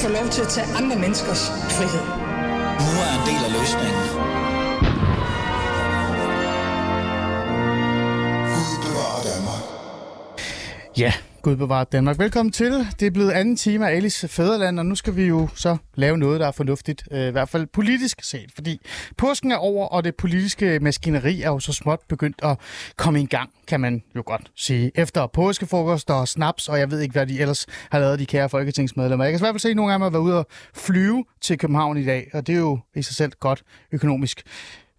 få lov til at tage andre menneskers frihed. Nu er en del af løsningen. Ja, Gud bevarer Danmark. Velkommen til. Det er blevet anden time af Alice Fæderland, og nu skal vi jo så lave noget, der er fornuftigt, øh, i hvert fald politisk set, fordi påsken er over, og det politiske maskineri er jo så småt begyndt at komme i gang, kan man jo godt sige. Efter påskefrokost og snaps, og jeg ved ikke, hvad de ellers har lavet, de kære folketingsmedlemmer. Jeg kan i hvert fald se, at nogle af dem har været ude og flyve til København i dag, og det er jo i sig selv godt økonomisk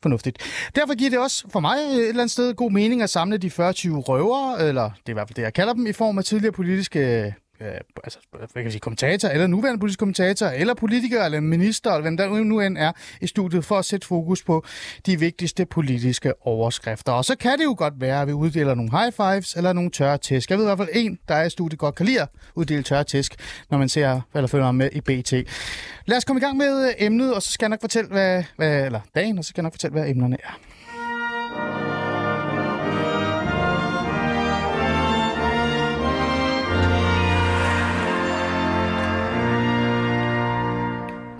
fornuftigt. Derfor giver det også for mig et eller andet sted god mening at samle de 40-20 røvere, eller det er i hvert fald det, jeg kalder dem, i form af tidligere politiske øh, øh, altså, hvad kan jeg sige, kommentator, eller nuværende politisk kommentator, eller politiker, eller minister, eller hvem der nu end er i studiet, for at sætte fokus på de vigtigste politiske overskrifter. Og så kan det jo godt være, at vi uddeler nogle high fives, eller nogle tørre tæsk. Jeg ved i hvert fald en, der er i studiet, godt kan lide at uddele tørre tæsk, når man ser, eller følger med i BT. Lad os komme i gang med øh, emnet, og så skal jeg nok fortælle, hvad, hvad eller dagen, og så skal jeg nok fortælle, hvad emnerne er.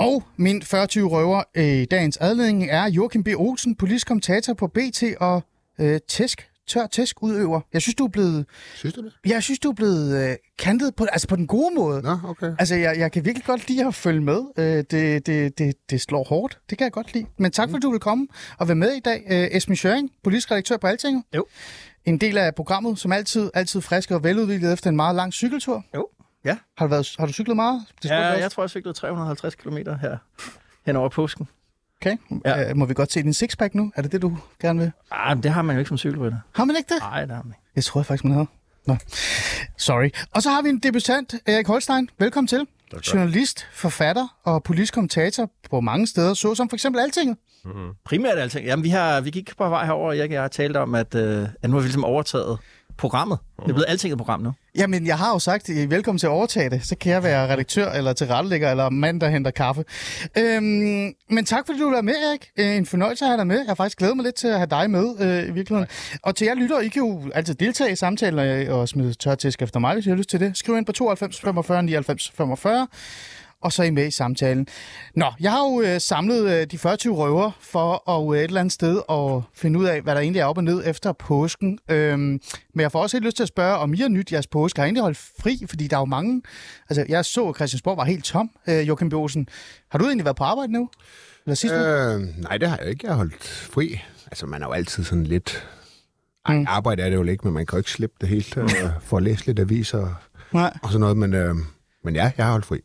Og min 40 røver i dagens adledning er Joachim B. Olsen, politisk kommentator på BT og øh, tæsk, tør tæsk udøver. Jeg synes, du er blevet... Synes du det? Jeg synes, du er blevet øh, kantet på, altså på den gode måde. Nå, okay. Altså, jeg, jeg kan virkelig godt lide at følge med. Øh, det, det, det, det slår hårdt. Det kan jeg godt lide. Men tak, fordi du vil komme og være med i dag. Øh, Esben Schøring, politisk redaktør på Altinget. Jo. En del af programmet, som altid, altid frisk og veludviklet efter en meget lang cykeltur. Jo. Ja. Har du, været, har du cyklet meget? Det Ja, jeg også. tror, jeg cyklede 350 km her hen over påsken. Okay. Ja. Øh, må vi godt se din sixpack nu? Er det det, du gerne vil? Ah, men det har man jo ikke som cykelrytter. Har man ikke det? Nej, det har man ikke. Jeg tror faktisk, man havde. Nå. Sorry. Og så har vi en debutant, Erik Holstein. Velkommen til. Journalist, forfatter og politisk kommentator på mange steder, såsom for eksempel Altinget. Primært alting. Jamen, vi, har, vi gik på vej herover, og jeg, jeg har talt om, at, øh, at nu har vi ligesom overtaget programmet. Det er blevet alting et program nu. Jamen, jeg har jo sagt, velkommen til at overtage det. Så kan jeg være redaktør, eller tilrettelægger, eller mand, der henter kaffe. Øhm, men tak, fordi du være med, Erik. Øh, En fornøjelse at have dig med. Jeg har faktisk glædet mig lidt til at have dig med, øh, i virkeligheden. Og til jer lytter, I kan jo altid deltage i samtalen og, og smide tørtisk efter mig, hvis I har lyst til det. Skriv ind på 92 45 99 45 og så er I med i samtalen. Nå, jeg har jo øh, samlet øh, de 40 røver for at øh, et eller andet sted at finde ud af, hvad der egentlig er op og ned efter påsken. Øhm, men jeg får også helt lyst til at spørge, om I har nyt jeres påske. Har I egentlig holdt fri? Fordi der er jo mange... Altså, jeg så, at Christiansborg var helt tom, øh, Joachim B. Olsen. Har du egentlig været på arbejde nu? Eller sidste uge? Øh, nej, det har jeg ikke. Jeg har holdt fri. Altså, man er jo altid sådan lidt... Ej, Mm. arbejde er det jo ikke, men man kan jo ikke slippe det helt øh, for at læse lidt aviser og, og sådan noget. Men, øh, men ja, jeg har holdt fri.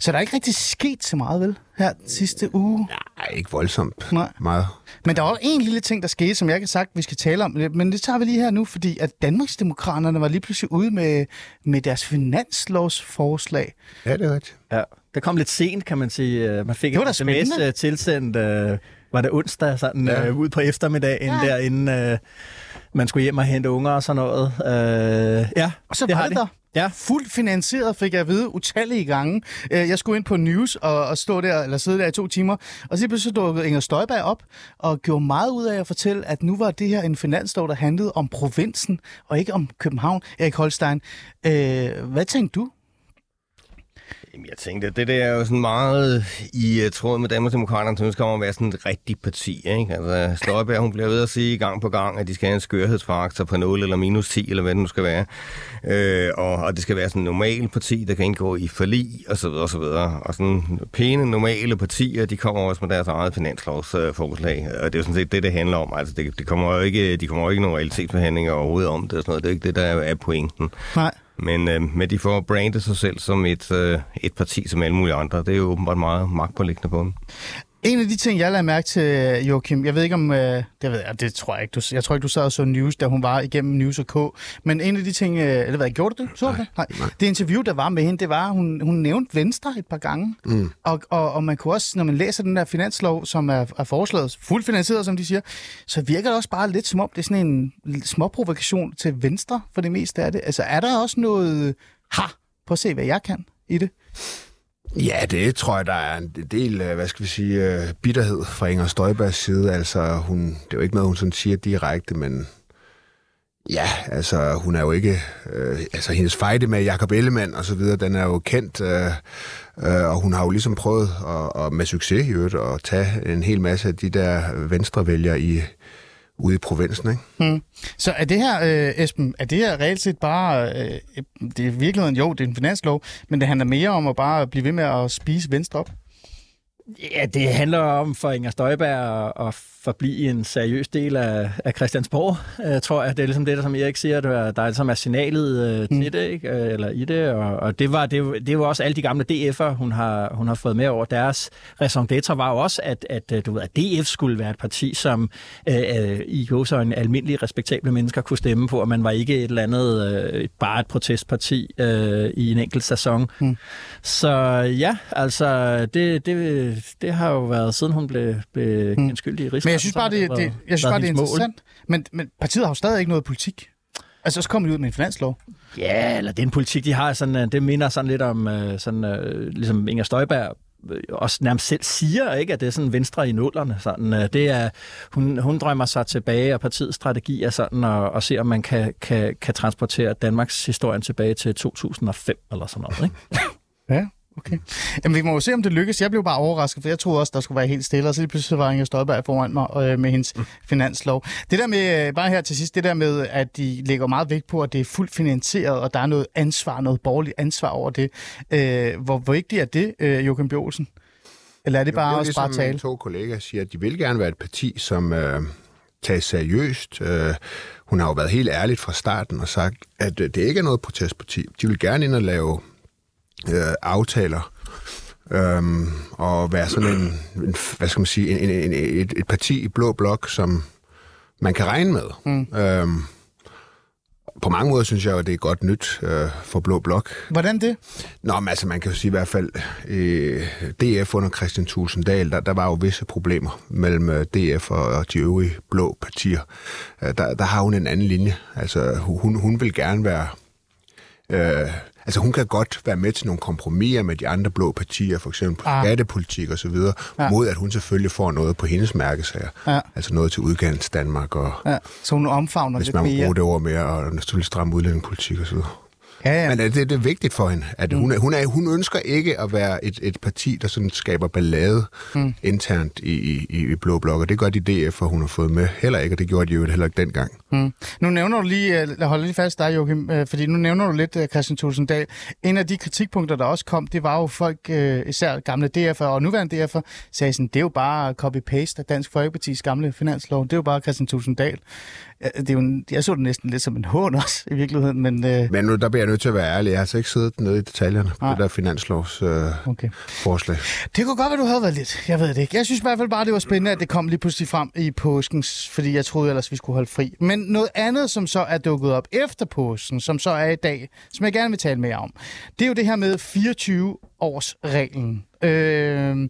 Så der er ikke rigtig sket så meget, vel? Her sidste uge. Nej, ikke voldsomt Nej. meget. Men der er også en lille ting, der skete, som jeg kan sagt, vi skal tale om. Men det tager vi lige her nu, fordi at Danmarksdemokraterne var lige pludselig ude med, med deres finanslovsforslag. Ja, det er rigtigt. Ja. Det kom lidt sent, kan man sige. Øh, Man fik Det var en sms spændende. øh, tilsendt, øh, var det onsdag, sådan Ja. øh, ud på eftermiddagen, ja. der inden øh, man skulle hjem og hente unger og sådan noget. Øh, ja, Og så det var har det de. der. Ja. Fuldt finansieret, fik jeg at vide utallige gange. Øh, jeg skulle ind på News og, og stå der, eller sidde der i to timer, og så pludselig dukkede Inger Støjberg op og gjorde meget ud af at fortælle, at nu var det her en finanslov, der handlede om provinsen, og ikke om København. Erik Holstein, øh, hvad tænkte du? Jamen, jeg tænkte, at det der er jo sådan meget i uh, tråd med Danmarksdemokraterne, som ønsker om at være sådan et rigtigt parti. Ikke? Altså, Støjberg, hun bliver ved at sige gang på gang, at de skal have en skørhedsfaktor på 0 eller minus 10, eller hvad det nu skal være. Øh, og, og det skal være sådan et normalt parti, der kan indgå i forlig, og så videre, og så videre. Og sådan pæne, normale partier, de kommer også med deres eget finanslovsforslag. og det er jo sådan set det, det handler om. Altså, det, det kommer jo ikke, de kommer jo ikke nogen realitetsforhandlinger overhovedet om det og sådan noget. Det er ikke det, der er pointen. Nej. Men, øh, men de får brandet sig selv som et, øh, et parti som alle mulige andre. Det er jo åbenbart meget magtpålæggende på dem. En af de ting, jeg lagde mærke til, Joachim, jeg ved ikke om, øh, det, ved jeg, det tror jeg ikke, du, jeg tror ikke, du sad og så News, da hun var igennem News og K, men en af de ting, øh, eller hvad, gjorde du det? Så du det? Nej. Det interview, der var med hende, det var, hun, hun nævnte Venstre et par gange, mm. og, og, og man kunne også, når man læser den der finanslov, som er, er foreslået, fuldt finansieret, som de siger, så virker det også bare lidt som om, det er sådan en småprovokation til Venstre, for det meste af det. Altså, er der også noget, ha, prøv at se, hvad jeg kan i det? Ja, det tror jeg, der er en del, øh, hvad skal vi sige, øh, bitterhed fra Inger Støjbergs side. Altså, hun, det er jo ikke noget, hun sådan siger direkte, men Ja, altså hun er jo ikke... Øh, altså hendes fejde med Jakob Ellemann og så videre, den er jo kendt, øh, øh, og hun har jo ligesom prøvet, at, og med succes i øvrigt, at tage en hel masse af de der venstrevælgere i, ude i provinsen, ikke? Hmm. Så er det her, øh, Esben, er det her reelt set bare, øh, det er i virkeligheden, jo, det er en finanslov, men det handler mere om at bare blive ved med at spise venstre op? Ja, det handler om for Inger Støjberg at forblive en seriøs del af, af Christiansborg, øh, tror jeg. Det er ligesom det, der, som Erik siger, der, der er ligesom er signalet øh, til mm. det, ikke? Øh, eller i det, og, og det var det, det var også alle de gamle DF'er, hun har, hun har fået med over. Deres raison d'etre var jo også, at, at, øh, du ved, at DF skulle være et parti, som øh, i jo så en almindelig respektable mennesker kunne stemme på, og man var ikke et eller andet, øh, bare et protestparti øh, i en enkelt sæson. Mm. Så ja, altså, det, det, det har jo været, siden hun blev, blev mm. skyldig i Men jeg synes bare, det, det, jeg synes bare, det er interessant. Men, men partiet har jo stadig ikke noget politik. Altså, så kommer de ud med en finanslov. Ja, eller den politik, de har, sådan, øh, det minder sådan lidt om, øh, sådan, uh, ligesom Inger Støjberg også nærmest selv siger, ikke, at det er sådan venstre i nullerne. Sådan, det er, hun, hun drømmer sig tilbage, og partiets strategi er sådan at, at se, om man kan, kan, kan transportere Danmarks historien tilbage til 2005 eller sådan noget. Ikke? ja. Okay. Jamen, vi må jo se, om det lykkes. Jeg blev bare overrasket, for jeg troede også, der skulle være helt stille, og så lige pludselig var Inger Støjberg foran mig øh, med hendes mm. finanslov. Det der med, øh, bare her til sidst, det der med, at de lægger meget vægt på, at det er fuldt finansieret, og der er noget ansvar, noget borgerligt ansvar over det. Øh, hvor vigtigt er det, øh, Joachim Bjørsen? Eller er det bare jo, det er også bare tale? to kollegaer siger, at de vil gerne være et parti, som øh, tages seriøst. Øh, hun har jo været helt ærligt fra starten og sagt, at øh, det ikke er noget protestparti. De vil gerne ind og lave øh, aftaler øhm, og være sådan en, en hvad skal man sige, en, en, en, et, et parti i blå blok, som man kan regne med. Mm. Øhm, på mange måder synes jeg at det er godt nyt øh, for Blå Blok. Hvordan det? Nå, men altså man kan jo sige i hvert fald, øh, DF under Christian Tulsendal, der, der var jo visse problemer mellem øh, DF og, og de øvrige blå partier. Øh, der, der har hun en anden linje. Altså hun, hun vil gerne være... Øh, Altså hun kan godt være med til nogle kompromiser med de andre blå partier, for eksempel på ah. skattepolitik og så videre, ja. mod at hun selvfølgelig får noget på hendes mærkesager. Ja. Altså noget til udgans Danmark. Og, ja. Så hun omfavner Hvis man må bruge det ord mere, og selvfølgelig stramme udlændingepolitik og så videre. Ja, ja. Men det, det er vigtigt for hende, at mm. hun, hun, er, hun ønsker ikke at være et, et parti, der sådan skaber ballade mm. internt i, i, i Blå Blok, og det gør de DF, og hun har fået med heller ikke, og det gjorde de jo heller ikke dengang. Mm. Nu nævner du lige, øh, lad holde lige fast der, Joachim, øh, fordi nu nævner du lidt øh, Christian Tulsendal. En af de kritikpunkter, der også kom, det var jo folk, især gamle DF'er og nuværende DF'er, sagde sådan, det er jo bare copy-paste af Dansk Folkepartis gamle finanslov. Det er jo bare Christian Tulsendal. Det er jo en, jeg så det næsten lidt som en hån også, i virkeligheden. Men, øh... men nu, der bliver jeg nødt til at være ærlig. Jeg har altså ikke siddet nede i detaljerne på det der finanslovsforslag. Øh, okay. Forslag. Det kunne godt være, du havde været lidt. Jeg ved det ikke. Jeg synes i hvert fald bare, det var spændende, at det kom lige pludselig frem i påsken, fordi jeg troede ellers, vi skulle holde fri. Men noget andet, som så er dukket op efter påsken, som så er i dag, som jeg gerne vil tale mere om, det er jo det her med 24 års reglen. Øh,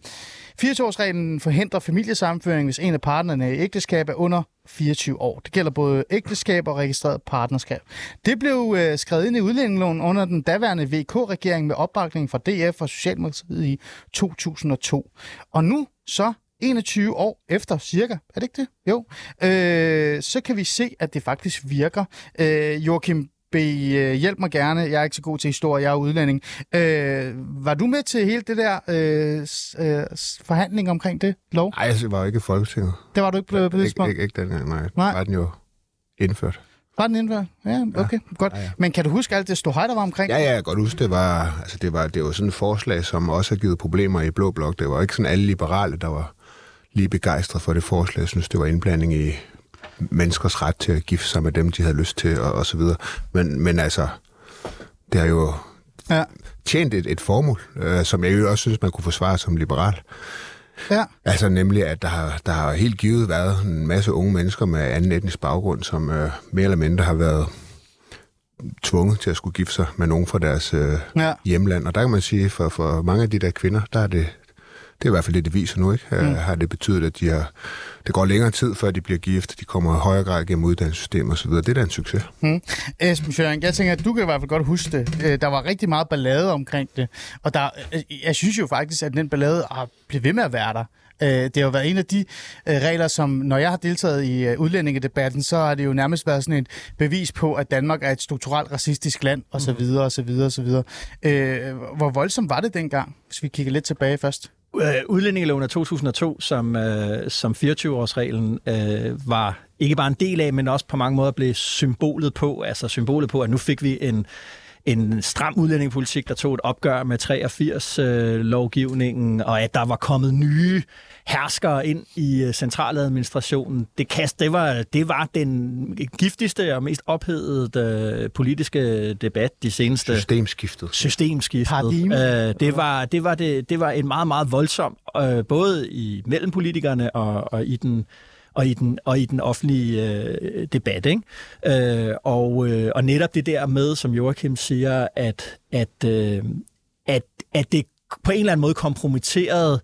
24-årsreglen forhindrer familiesammenføring, hvis en af partnerne i ægteskab er under 24 år. Det gælder både ægteskab og registreret partnerskab. Det blev øh, skrevet ind i udlændingeloven under den daværende VK-regering med opbakning fra DF og Socialdemokratiet i 2002. Og nu så 21 år efter cirka, er det ikke det? Jo. Øh, så kan vi se, at det faktisk virker. Øh, Joachim be, øh, hjælp mig gerne, jeg er ikke så god til historie, jeg er udlænding. Øh, var du med til hele det der øh, øh, forhandling omkring det lov? Nej, jeg var ikke i Folketinget. Det var du ikke blevet på Ikke, ikke, ikke dengang, nej. nej. Var den jo indført. Var den indført? Ja, okay, ja. godt. Ja, ja. Men kan du huske alt det ståhej, der var omkring? Ja, ja, jeg kan godt huske, det var, altså det var, det var sådan et forslag, som også har givet problemer i Blå Blok. Det var ikke sådan alle liberale, der var lige begejstret for det forslag. Jeg synes, det var indblanding i menneskers ret til at gifte sig med dem, de havde lyst til, og, og så videre. Men, men altså, det har jo ja. tjent et, et formål, øh, som jeg jo også synes, man kunne forsvare som liberal. Ja. Altså nemlig, at der har, der har helt givet været en masse unge mennesker med anden etnisk baggrund, som øh, mere eller mindre har været tvunget til at skulle gifte sig med nogen fra deres øh, ja. hjemland. Og der kan man sige, for, for mange af de der kvinder, der er det, det er i hvert fald det, det viser nu, ikke? Mm. Har det betydet, at de har det går længere tid, før de bliver gift, de kommer i højere grad gennem uddannelsessystemet osv. Det er da en succes. Hmm. Esben Schøring, jeg tænker, at du kan i hvert fald godt huske det. Øh, der var rigtig meget ballade omkring det, og der, øh, jeg synes jo faktisk, at den ballade har blevet ved med at være der. Øh, det har jo været en af de øh, regler, som når jeg har deltaget i øh, udlændingedebatten, så har det jo nærmest været sådan et bevis på, at Danmark er et strukturelt racistisk land, og så videre, og så videre, og så videre. Øh, hvor voldsomt var det dengang, hvis vi kigger lidt tilbage først? Øh, Udlændingeloven af 2002, som, øh, som 24-årsreglen øh, var ikke bare en del af, men også på mange måder blev symbolet på, altså symbolet på, at nu fik vi en, en stram udlændingepolitik, der tog et opgør med 83-lovgivningen, og at der var kommet nye herskere ind i øh, centraladministrationen. Det, kast, det, var, det var den giftigste og mest ophedede øh, politiske debat de seneste... Systemskiftet. Systemskiftet. Paradigme. Øh, det, var, det, var det, det var en meget, meget voldsom, øh, både i mellem politikerne og, og i den og i den, og i den offentlige øh, debat. Ikke? Øh, og, øh, og netop det der med, som Joachim siger, at, at, øh, at, at det på en eller anden måde kompromitterede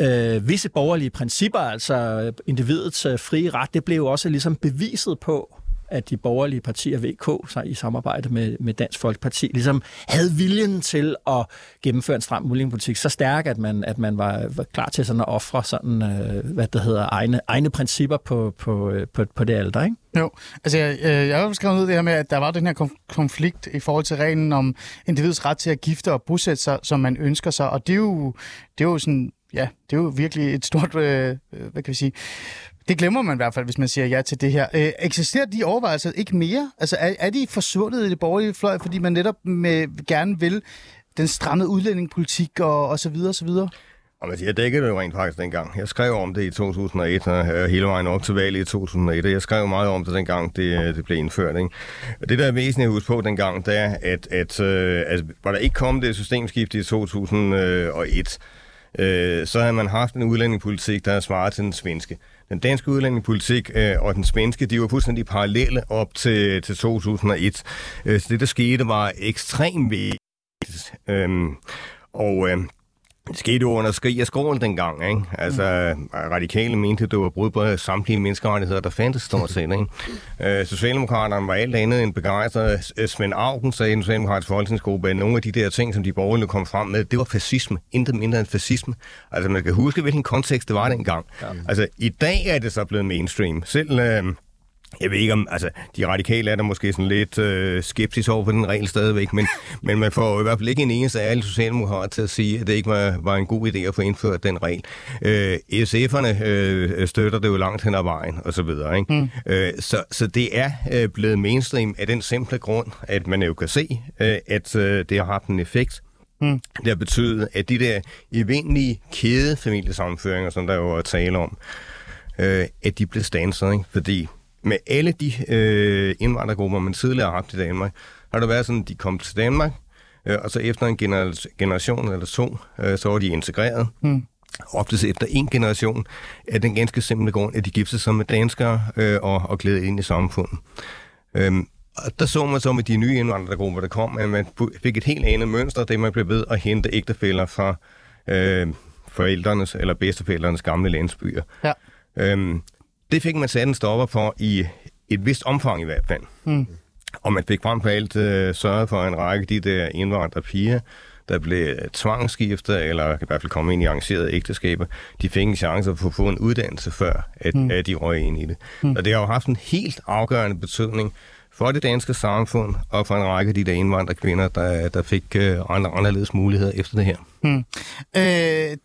øh, visse borgerlige principper, altså øh, individets øh, frie ret, det blev jo også ligesom beviset på, at de borgerlige partier, VK, sig i samarbejde med, med Dansk Folkeparti, ligesom havde viljen til at gennemføre en stram udlændingepolitik så stærk, at man, at man var, var klar til sådan at ofre sådan, øh, hvad det hedder, egne, egne principper på, på, øh, på, på det alder, ikke? Jo, altså jeg, øh, jeg har skrevet ud det her med, at der var den her konflikt i forhold til reglen om individets ret til at gifte og bosætte sig, som man ønsker sig, og det er jo, det er jo sådan, ja, det er jo virkelig et stort, øh, øh hvad kan vi sige, det glemmer man i hvert fald, hvis man siger ja til det her. Øh, eksisterer de overvejelser ikke mere? Altså er, er de forsvundet i det borgerlige fløj, fordi man netop med, gerne vil den stramme udlændingepolitik og, og så videre og så videre? Og jeg dækkede det jo rent faktisk dengang. Jeg skrev om det i 2001, og øh, hele vejen op til valget i 2001, og jeg skrev meget om det dengang, det, øh, det blev indført. Ikke? Det, der er væsentligt at huske på dengang, det er, at, at, øh, at var der ikke kommet det systemskift i 2001, øh, så havde man haft en udlændingepolitik, der svarer til den svenske. Den danske udlændingepolitik øh, og den svenske, de var fuldstændig parallelle op til, til 2001. Øh, så det, der skete, var ekstremt vigtigt. Øh, og... Øh, det skete jo under skrig og skål dengang, ikke? Altså, mm. radikale mente, at det var brud på samtlige menneskerettigheder, der fandtes stort set, ikke? Øh, Socialdemokraterne var alt andet end begejstret. Svend Augen sagde i den socialdemokratiske folketingsgruppe, at nogle af de der ting, som de borgerlige kom frem med, det var fascisme. Intet mindre end fascisme. Altså, man kan huske, hvilken kontekst det var dengang. Ja. Altså, i dag er det så blevet mainstream. Selv... Øh, jeg ved ikke om, altså, de radikale er der måske sådan lidt øh, skeptisk over for den regel stadigvæk, men, men man får i hvert fald ikke en eneste af alle socialdemokrater til at sige, at det ikke var, var en god idé at få indført den regel. Øh, SF'erne øh, støtter det jo langt hen ad vejen, og så videre. Ikke? Mm. Øh, så, så det er øh, blevet mainstream af den simple grund, at man jo kan se, øh, at øh, det har haft en effekt. Mm. Det har betydet, at de der evindelige kædefamiliesammenføringer, som der jo er tale om, øh, at de blev stanset, ikke? fordi med alle de øh, indvandrergrupper, man tidligere har haft i Danmark, har det været sådan, at de kom til Danmark, øh, og så efter en gener- generation eller to, øh, så var de integreret. Mm. Oftest efter en generation af den ganske simple grund, at de giftede sig med danskere øh, og, og glæde ind i samfundet. Øhm, og der så man så med de nye indvandrergrupper, der kom, at man fik et helt andet mønster, det man blev ved at hente ægtefælder fra øh, forældrenes eller bedsteforældrenes gamle landsbyer. Ja. Øhm, det fik man sat en stopper for i et vist omfang i hvert fald. Mm. Og man fik frem for alt øh, sørget for en række af de der indvandrerpiger, der blev tvangsskiftet, eller i hvert fald komme ind i arrangerede ægteskaber, de fik en chance for at få en uddannelse før, at, mm. at de røg ind i det. Mm. Og det har jo haft en helt afgørende betydning for det danske samfund, og for en række af de der indvandrerkvinder, der, der fik øh, andre, anderledes muligheder efter det her. Hmm. Øh,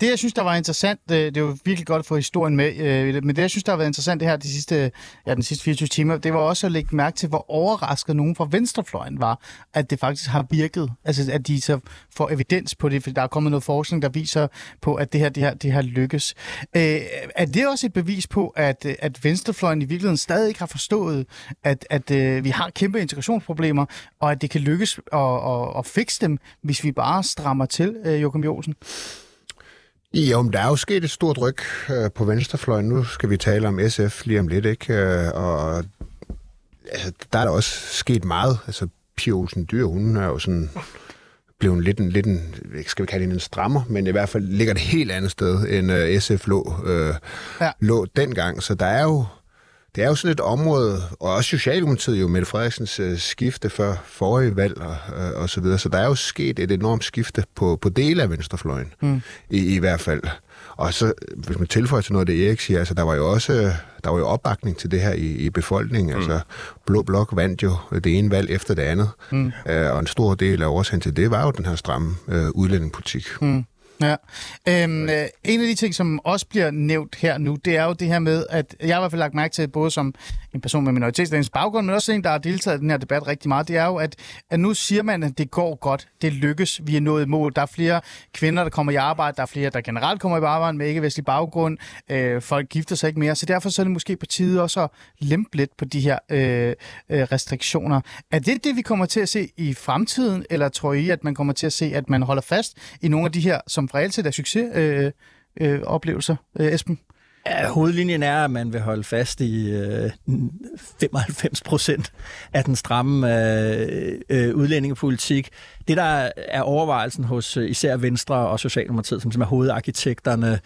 det, jeg synes, der var interessant, det, det er jo virkelig godt at få historien med, øh, men det, jeg synes, der har været interessant det her de sidste, ja, den sidste 24 timer, det var også at lægge mærke til, hvor overrasket nogen fra venstrefløjen var, at det faktisk har virket. Altså, at de så får evidens på det, for der er kommet noget forskning, der viser på, at det her, det her, det her lykkes. Øh, er det også et bevis på, at, at venstrefløjen i virkeligheden stadig ikke har forstået, at, at øh, vi har kæmpe integrationsproblemer, og at det kan lykkes at, at, at fikse dem, hvis vi bare strammer til, øh, Joachim Olsen? Jo, men der er jo sket et stort ryg øh, på venstrefløjen. Nu skal vi tale om SF lige om lidt, ikke? Øh, og altså, der er der også sket meget. Altså, Pia Olsen Dyr, hun er jo sådan blevet lidt en, lidt en, skal vi kalde det en strammer, men i hvert fald ligger det helt andet sted, end uh, SF lå, uh, ja. lå dengang. Så der er jo det er jo sådan et område, og også Socialdemokratiet jo, Mette Frederiksens øh, skifte før forrige valg og, øh, og så videre, så der er jo sket et enormt skifte på, på dele af venstrefløjen, mm. i, i hvert fald. Og så, hvis man tilføjer til noget af det, Erik siger, altså, der var jo også der var jo opbakning til det her i, i befolkningen. Mm. Altså, Blå Blok vandt jo det ene valg efter det andet. Mm. Øh, og en stor del af årsagen til det var jo den her stramme øh, udlændingepolitik. Mm. Ja. Øhm, øh, en af de ting, som også bliver nævnt her nu, det er jo det her med, at jeg har i hvert fald lagt mærke til, både som en person med minoritetsdansk baggrund, men også en, der har deltaget i den her debat rigtig meget, det er jo, at, at nu siger man, at det går godt, det lykkes, vi er nået mål. Der er flere kvinder, der kommer i arbejde, der er flere, der generelt kommer i arbejde med ikke-vestlig baggrund, øh, folk gifter sig ikke mere, så derfor så er det måske på tide også at lempe lidt på de her øh, øh, restriktioner. Er det det, vi kommer til at se i fremtiden, eller tror I, at man kommer til at se, at man holder fast i nogle af de her, som for altid er succes, øh, øh, oplevelser, øh, Esben? Ja, hovedlinjen er, at man vil holde fast i øh, 95 procent af den stramme øh, øh, udlændingepolitik. Det, der er overvejelsen hos øh, især Venstre og Socialdemokratiet, som, som er hovedarkitekterne,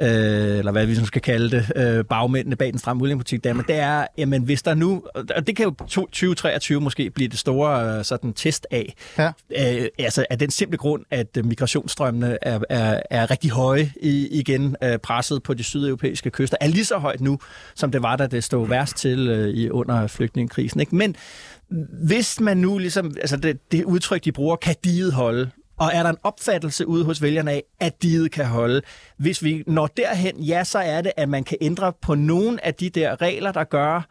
øh, eller hvad vi nu skal kalde det, øh, bagmændene bag den stramme udlændingepolitik, der, men det er, jamen hvis der nu, og det kan jo 2023 måske blive det store sådan test af, ja. øh, altså af den simple grund, at migrationsstrømmene er, er, er rigtig høje i, igen, øh, presset på de sydeuropæiske kyster, er lige så højt nu, som det var, da det stod værst til øh, i under flygtningekrisen. Ikke? Men hvis man nu ligesom, altså det, det udtryk, de bruger, kan diget holde, og er der en opfattelse ude hos vælgerne af, at diget kan holde? Hvis vi når derhen, ja, så er det, at man kan ændre på nogle af de der regler, der gør,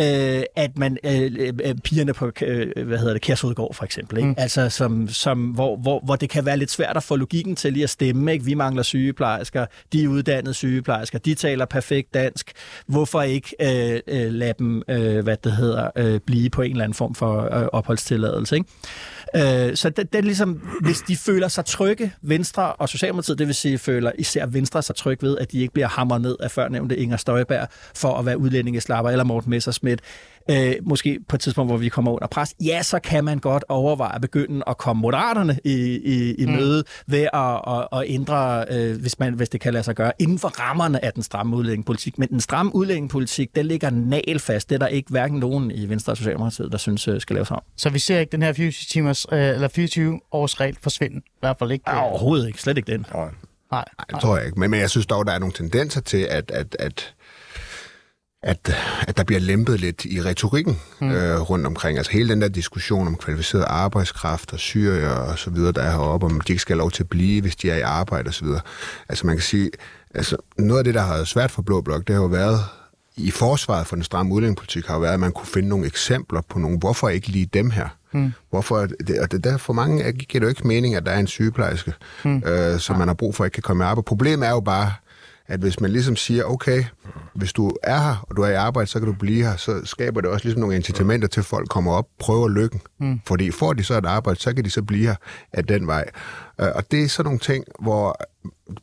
øh, at man øh, øh, pigerne på øh, hvad hedder det Kærshovedgård for eksempel, ikke? Mm. altså som, som hvor, hvor, hvor det kan være lidt svært at få logikken til lige at stemme, ikke? Vi mangler sygeplejersker, de er uddannede sygeplejersker, de taler perfekt dansk. Hvorfor ikke øh, øh, lade dem øh, hvad det hedder øh, blive på en eller anden form for øh, opholdstilladelse, ikke? Øh, så det, det er ligesom, hvis de føler sig trygge, Venstre og Socialdemokratiet, det vil sige, føler især Venstre sig tryg ved, at de ikke bliver hamret ned af førnævnte Inger Støjberg for at være udlændingeslapper, eller Morten Messersmith, øh, måske på et tidspunkt, hvor vi kommer under pres, ja, så kan man godt overveje at begynde at komme moderaterne i, i, i mm. møde ved at, at, at ændre, øh, hvis, man, hvis det kan lade sig gøre, inden for rammerne af den stramme udlændingepolitik. Men den stramme udlændingepolitik, den ligger nalfast. Det er der ikke hverken nogen i Venstre og Socialdemokratiet, der synes øh, skal laves om. Så vi ser ikke den her 24 timers, øh, eller 24 års regel forsvinde? I hvert fald ikke. Øh... Overhovedet ikke. Slet ikke den. Nej. Nej, nej, det tror jeg ikke. Men, men jeg synes dog, der er nogle tendenser til, at, at, at at, at der bliver lempet lidt i retorikken mm. øh, rundt omkring. Altså hele den der diskussion om kvalificeret arbejdskraft og syrier og så videre, der er heroppe, om de ikke skal have lov til at blive, hvis de er i arbejde og så videre. Altså man kan sige, altså noget af det, der har været svært for Blå Blok, det har jo været i forsvaret for den stramme udlændingepolitik, har jo været, at man kunne finde nogle eksempler på nogle, hvorfor ikke lige dem her? Mm. Hvorfor, det, og det der for mange giver det jo ikke mening, at der er en sygeplejerske, mm. øh, som man har brug for, ikke kan komme i arbejde. Problemet er jo bare, at hvis man ligesom siger, okay, hvis du er her, og du er i arbejde, så kan du blive her, så skaber det også ligesom nogle incitamenter til, at folk kommer op, prøver lykken. Mm. Fordi får de så et arbejde, så kan de så blive her af den vej. Øh, og det er sådan nogle ting, hvor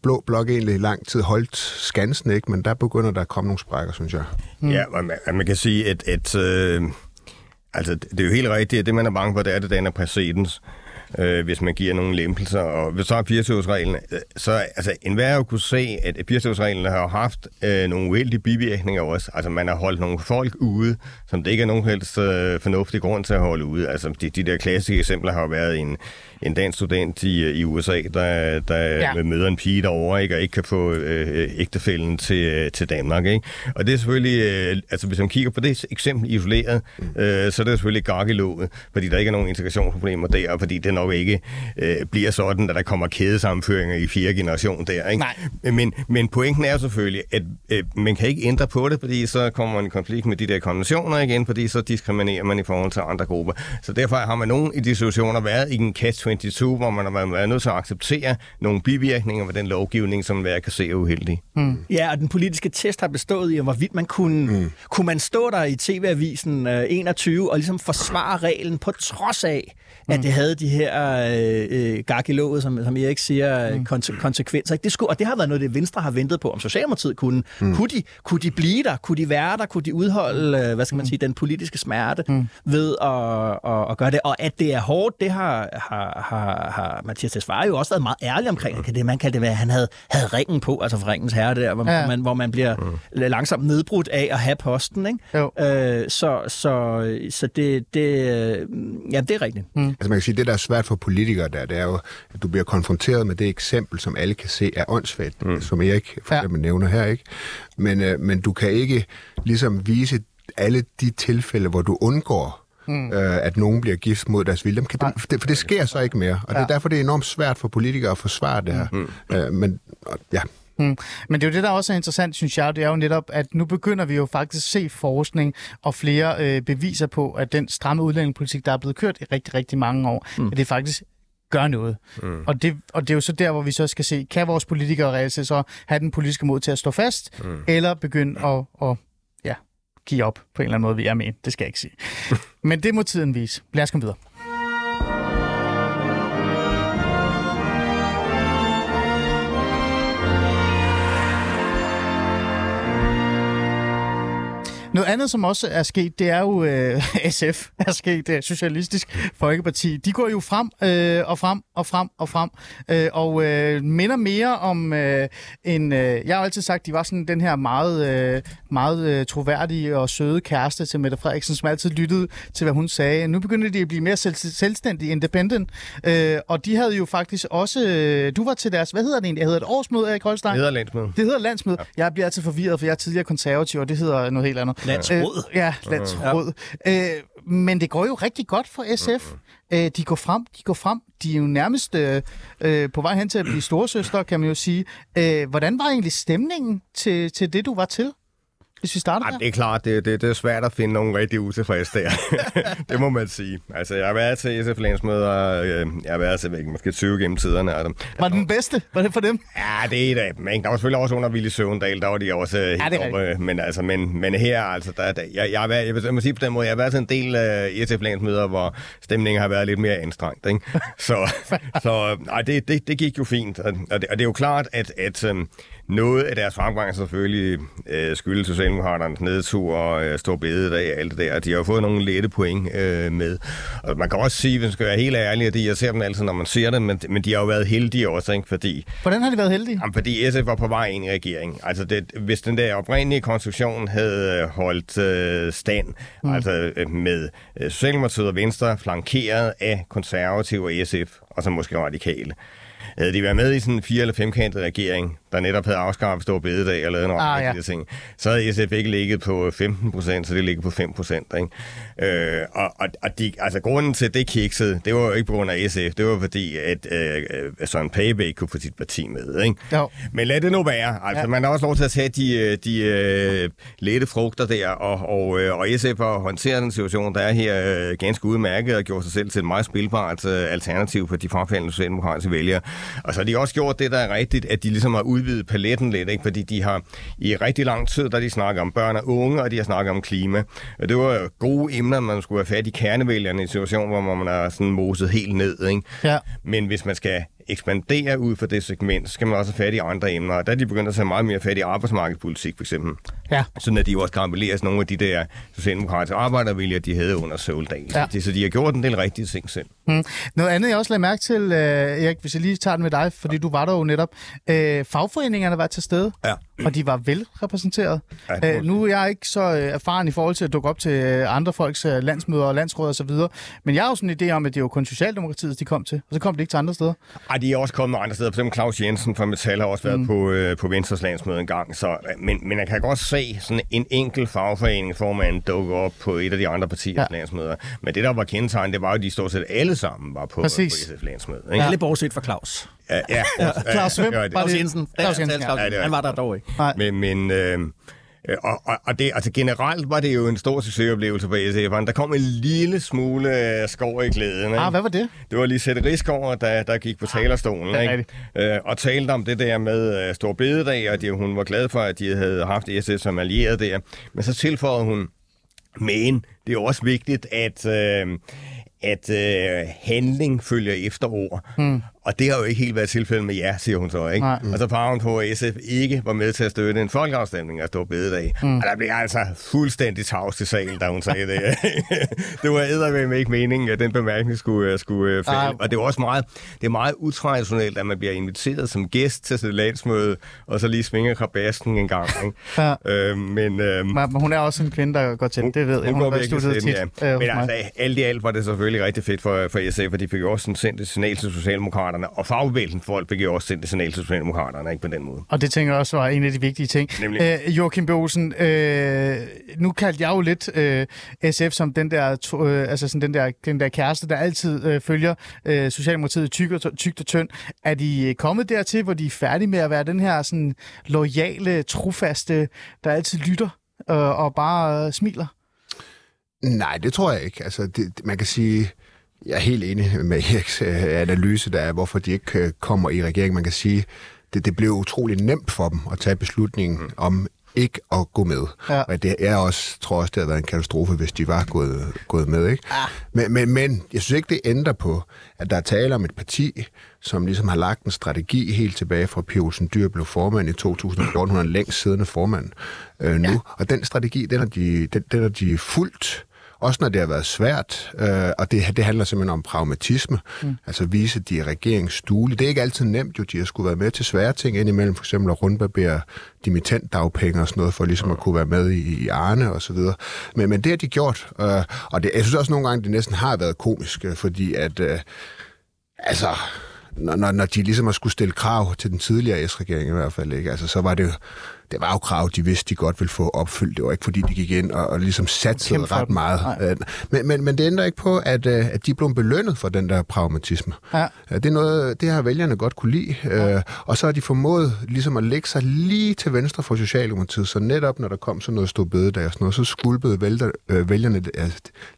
Blå Blok egentlig lang tid holdt skansen, ikke? men der begynder der at komme nogle sprækker, synes jeg. Mm. Ja, man, man kan sige, at, at øh, altså, det er jo helt rigtigt, at det, man er bange for, det er, at det danner præcedens øh, hvis man giver nogle lempelser. Og hvis så er 24-årsreglen, øh, så altså, enhver jo kunne se, at 24-årsreglen har haft øh, nogle uheldige bivirkninger også. Altså man har holdt nogle folk ude, som det ikke er nogen helst øh, fornuftig grund til at holde ude. Altså de, de der klassiske eksempler har jo været en, en dansk student i, i USA, der, der ja. møder en pige derovre, ikke, og ikke kan få øh, ægtefælden til, til Danmark. Ikke? Og det er selvfølgelig, øh, altså hvis man kigger på det eksempel isoleret, mm. øh, så er det selvfølgelig gak i låget, fordi der ikke er nogen integrationsproblemer der, fordi det nok ikke øh, bliver sådan, at der kommer kædesammenføringer i fire generation der. Ikke? Nej. Men, men pointen er selvfølgelig, at øh, man kan ikke ændre på det, fordi så kommer man i konflikt med de der konventioner igen, fordi så diskriminerer man i forhold til andre grupper. Så derfor har man nogen i de situationer været i en catch 22, hvor man har været nødt til at acceptere nogle bivirkninger ved den lovgivning, som hver kan se er uheldig. Mm. Ja, og den politiske test har bestået i, hvorvidt man kunne, mm. kunne man stå der i TV-avisen uh, 21 og ligesom forsvare reglen på trods af, mm. at det havde de her øh, øh gak i låget, som, som Erik siger, mm. konse- konsekvenser. Det skulle, og det har været noget, det Venstre har ventet på, om Socialdemokratiet kunne. Mm. Kunne, de, kunne de blive der? Kunne de være der? Kunne de udholde, øh, hvad skal man mm. sige, den politiske smerte mm. ved at, at, at gøre det? Og at det er hårdt, det har, har, har, har Mathias Tesfaye jo også været meget ærlig omkring. Det, man kan det være, at han havde, havde ringen på, altså for ringens herre der, hvor, ja. man, hvor man bliver mm. langsomt nedbrudt af at have posten. Ikke? Jo. Øh, så så, så det, det, ja, det er rigtigt. Mm. Altså man kan sige, det der er svært for politikere der, det er jo, at du bliver konfronteret med det eksempel, som alle kan se er åndssvagt, mm. som Erik for Ja. eksempel nævner her, ikke? Men, øh, men du kan ikke ligesom vise alle de tilfælde, hvor du undgår mm. øh, at nogen bliver gift mod deres vilje. Dem kan, for, det, for det sker så ikke mere, og det er derfor, det er enormt svært for politikere at forsvare det her. Mm. Øh, men og- ja, Mm. Men det er jo det, der også er interessant, synes jeg, det er jo netop, at nu begynder vi jo faktisk at se forskning og flere øh, beviser på, at den stramme udlændingepolitik, der er blevet kørt i rigtig, rigtig mange år, mm. at det faktisk gør noget. Mm. Og, det, og det er jo så der, hvor vi så skal se, kan vores politikere reelt så have den politiske mod til at stå fast, mm. eller begynde at, at ja, give op på en eller anden måde, vi er med. Det skal jeg ikke sige. Men det må tiden vise. Lad os komme videre. Noget andet, som også er sket, det er jo øh, SF er sket, det er Socialistisk Folkeparti. De går jo frem øh, og frem og frem og frem, øh, og øh, minder mere om øh, en... Øh, jeg har altid sagt, de var sådan den her meget, øh, meget øh, troværdige og søde kæreste til Mette Frederiksen, som altid lyttede til, hvad hun sagde. Nu begynder de at blive mere selv, selvstændige, independent, øh, og de havde jo faktisk også... Øh, du var til deres... Hvad hedder det egentlig? Hedder det årsmøde, Erik Holstein? Nederlandsmøde. Det hedder landsmøde. Ja. Jeg bliver altid forvirret, for jeg er tidligere konservativ, og det hedder noget helt andet. Landsråd. Øh, ja, landsråd. Ja. Øh, men det går jo rigtig godt for SF. Øh, de går frem, de går frem. De er jo nærmest øh, øh, på vej hen til at blive storesøster, kan man jo sige. Øh, hvordan var egentlig stemningen til, til det, du var til? Hvis vi starter Ej, der. det er klart, det, det, det er svært at finde nogen rigtig utilfredse der. det må man sige. Altså, jeg har været til SF landsmøder, øh, jeg har været til væk, måske 20 gennem tiderne dem. Var det den bedste? Var det for dem? Ja, det er et af dem. ikke? Der var selvfølgelig også under Ville Søvendal, der var de også øh, helt det er oppe. Men, altså, men, men her, altså, der, der, jeg, jeg, har været, jeg, jeg må sige på den måde, jeg har været til en del uh, SF landsmøder, hvor stemningen har været lidt mere anstrengt. Ikke? Så, så nej, det, det, det gik jo fint. Og, og, det, og det er jo klart, at, at um, noget af deres fremgang er selvfølgelig øh, skyldes Socialdemokraternes nedtur og øh, stor bededag og alt det der. De har jo fået nogle lette point øh, med. Og man kan også sige, hvis man skal være helt ærlig, at det, jeg ser dem altid, når man ser dem, men, men de har jo været heldige også, ikke? fordi Hvordan har de været heldige? Jamen, fordi SF var på vej ind i regeringen. Altså, det, hvis den der oprindelige konstruktion havde øh, holdt øh, stand, mm. altså øh, med øh, Socialdemokratiet og Venstre flankeret af konservative og SF, og så måske radikale, havde de været med i sådan en fire- eller femkantet regering, der netop havde afskaffet stor bededag og lavet en Ah, ja. de ting, så havde SF ikke ligget på 15 procent, så det ligger på 5 procent. Øh, og og, og de, altså, grunden til, at det kiksede, det var jo ikke på grund af SF, det var fordi, at øh, øh, Søren Pape ikke kunne få sit parti med. Ikke? Jo. Men lad det nu være. Altså, Ja. man har også lov til at tage de, øh, de øh, lette frugter der, og, og, øh, og SF har håndteret den situation, der er her øh, ganske udmærket, og gjort sig selv til et meget spilbart øh, alternativ for de frafaldende socialdemokratiske vælgere. Og så har de også gjort det, der er rigtigt, at de ligesom har udvidet paletten lidt, ikke? fordi de har i rigtig lang tid, der de snakker om børn og unge, og de har snakket om klima. Og det var gode emner, man skulle have fat i kernevælgerne i en situation, hvor man er sådan moset helt ned. Ikke? Ja. Men hvis man skal ekspandere ud for det segment, så skal man også have fat i andre emner. Og der er de begyndt at tage meget mere fat i arbejdsmarkedspolitik, for eksempel. Ja. Sådan at de jo også kan appellere nogle af de der socialdemokratiske arbejdervælgere, de havde under Søvldal. Ja. Ja. Så, de, har gjort en del rigtige ting selv. Mm. Noget andet, jeg også lagde mærke til, øh, Erik, hvis jeg lige tager den med dig, fordi du var der jo netop. Øh, fagforeningerne var til stede, Ja. og de var velrepræsenteret. Ja, det øh, nu er jeg ikke så øh, erfaren i forhold til at dukke op til øh, andre folks øh, landsmøder og landsråd og så videre, men jeg har jo sådan en idé om, at det var kun Socialdemokratiet, de kom til, og så kom de ikke til andre steder. Ej, de er også kommet andre steder. For eksempel Claus Jensen fra Metal har også været mm. på, øh, på Venstres landsmøde en gang. Så, men, men jeg kan godt se sådan en enkelt fagforeningsformand dukke op på et af de andre partiers Ja. ja. landsmøder. Men det, der var kendetegn, det var jo, at de stort set alle sammen var på, på Præcis. SF landsmøde. Ja. Ikke? Alle bortset fra Claus. Ja, ja, ja, Claus Svend Claus Jensen. Claus Jensen, ja. Ja, Han var der dog ikke. Nej. Men, men øh, og, og, og det, altså generelt var det jo en stor succesoplevelse på SF'eren. Der kom en lille smule øh, skov i glæden. Ikke? Ah, hvad var det? Det var lige Sætte Rigsgaard, der, der gik på talerstolen det er ikke? Øh, og talte om det der med øh, Stor Bededag, og det, hun var glad for, at de havde haft SF som allieret der. Men så tilføjede hun, men det er også vigtigt, at, øh, at øh, handling følger efter ord. Mm. Og det har jo ikke helt været tilfældet med jer, siger hun så, ikke? Nej. Og så peger hun på, at SF ikke var med til at støtte en folkeafstemning af Stor Bededag. Mm. Og der blev altså fuldstændig tavs til salen, da hun sagde det. det var eddermame ikke meningen, at den bemærkning skulle, skulle øh, falde. Ej. Og det er også meget, det er meget utraditionelt, at man bliver inviteret som gæst til sit landsmøde, og så lige svinger krabasken en gang. Ikke? Ja. Øh, men, øh, Men hun er også en kvinde, der går til det, det ved jeg. hun Hun har været i studiet tit. ja. øh, Men altså, alt i alt var det selvfølgelig rigtig fedt for, for SF, for de fik jo også sådan sendt et signal til Socialdemokraterne, og fagbevægelsen folk fik jo også sendt et signal til Socialdemokraterne, ikke på den måde. Og det tænker jeg også var en af de vigtige ting. Nemlig. Øh, Joachim B. Olsen, øh, nu kaldte jeg jo lidt øh, SF som den der, to- øh, altså sådan den der, den der kæreste, der altid øh, følger øh, Socialdemokratiet tyk og, tykt og tynd. Er de kommet dertil, hvor de er færdige med at være den her sådan loyale, trofaste, der altid lytter øh, og bare øh, smiler? Nej, det tror jeg ikke. Altså, det- man kan sige, jeg er helt enig med Eriks øh, analyse, der er, hvorfor de ikke øh, kommer i regering. Man kan sige, det, det blev utrolig nemt for dem at tage beslutningen mm. om ikke at gå med. Ja. Og det er også, tror også, det havde været en katastrofe, hvis de var gået, gået med. Ikke? Ah. Men, men, men jeg synes ikke, det ændrer på, at der er tale om et parti, som ligesom har lagt en strategi helt tilbage fra Pia Olsen Dyr blev formand i 2014. Hun er længst siddende formand øh, nu. Ja. Og den strategi, den har de, den, den har de fulgt også når det har været svært, øh, og det, det handler simpelthen om pragmatisme, mm. altså vise, at de er regeringsduelige. Det er ikke altid nemt jo, de har skulle være med til svære ting indimellem, for eksempel at rundbarbere dimittentdagpenge og sådan noget, for ligesom at kunne være med i, i Arne og så videre. Men, men det har de gjort, øh, og det, jeg synes også nogle gange, det næsten har været komisk, øh, fordi at, øh, altså, når, når, når de ligesom har skulle stille krav til den tidligere S-regering i hvert fald, ikke? Altså, så var det jo, det var jo krav, de vidste, de godt ville få opfyldt. Det var ikke, fordi de gik ind og, og ligesom satsede Kæmpe ret meget. Nej. Øh, Men, men, men det ændrer ikke på, at, øh, at de blev belønnet for den der pragmatisme. Ja. Øh, Det, er noget, det har vælgerne godt kunne lide. Ja. Og så har de formået ligesom at lægge sig lige til venstre for Socialdemokratiet. Så netop når der kom sådan noget stå bededag og sådan noget, så skulpede vælter, øh, vælgerne øh,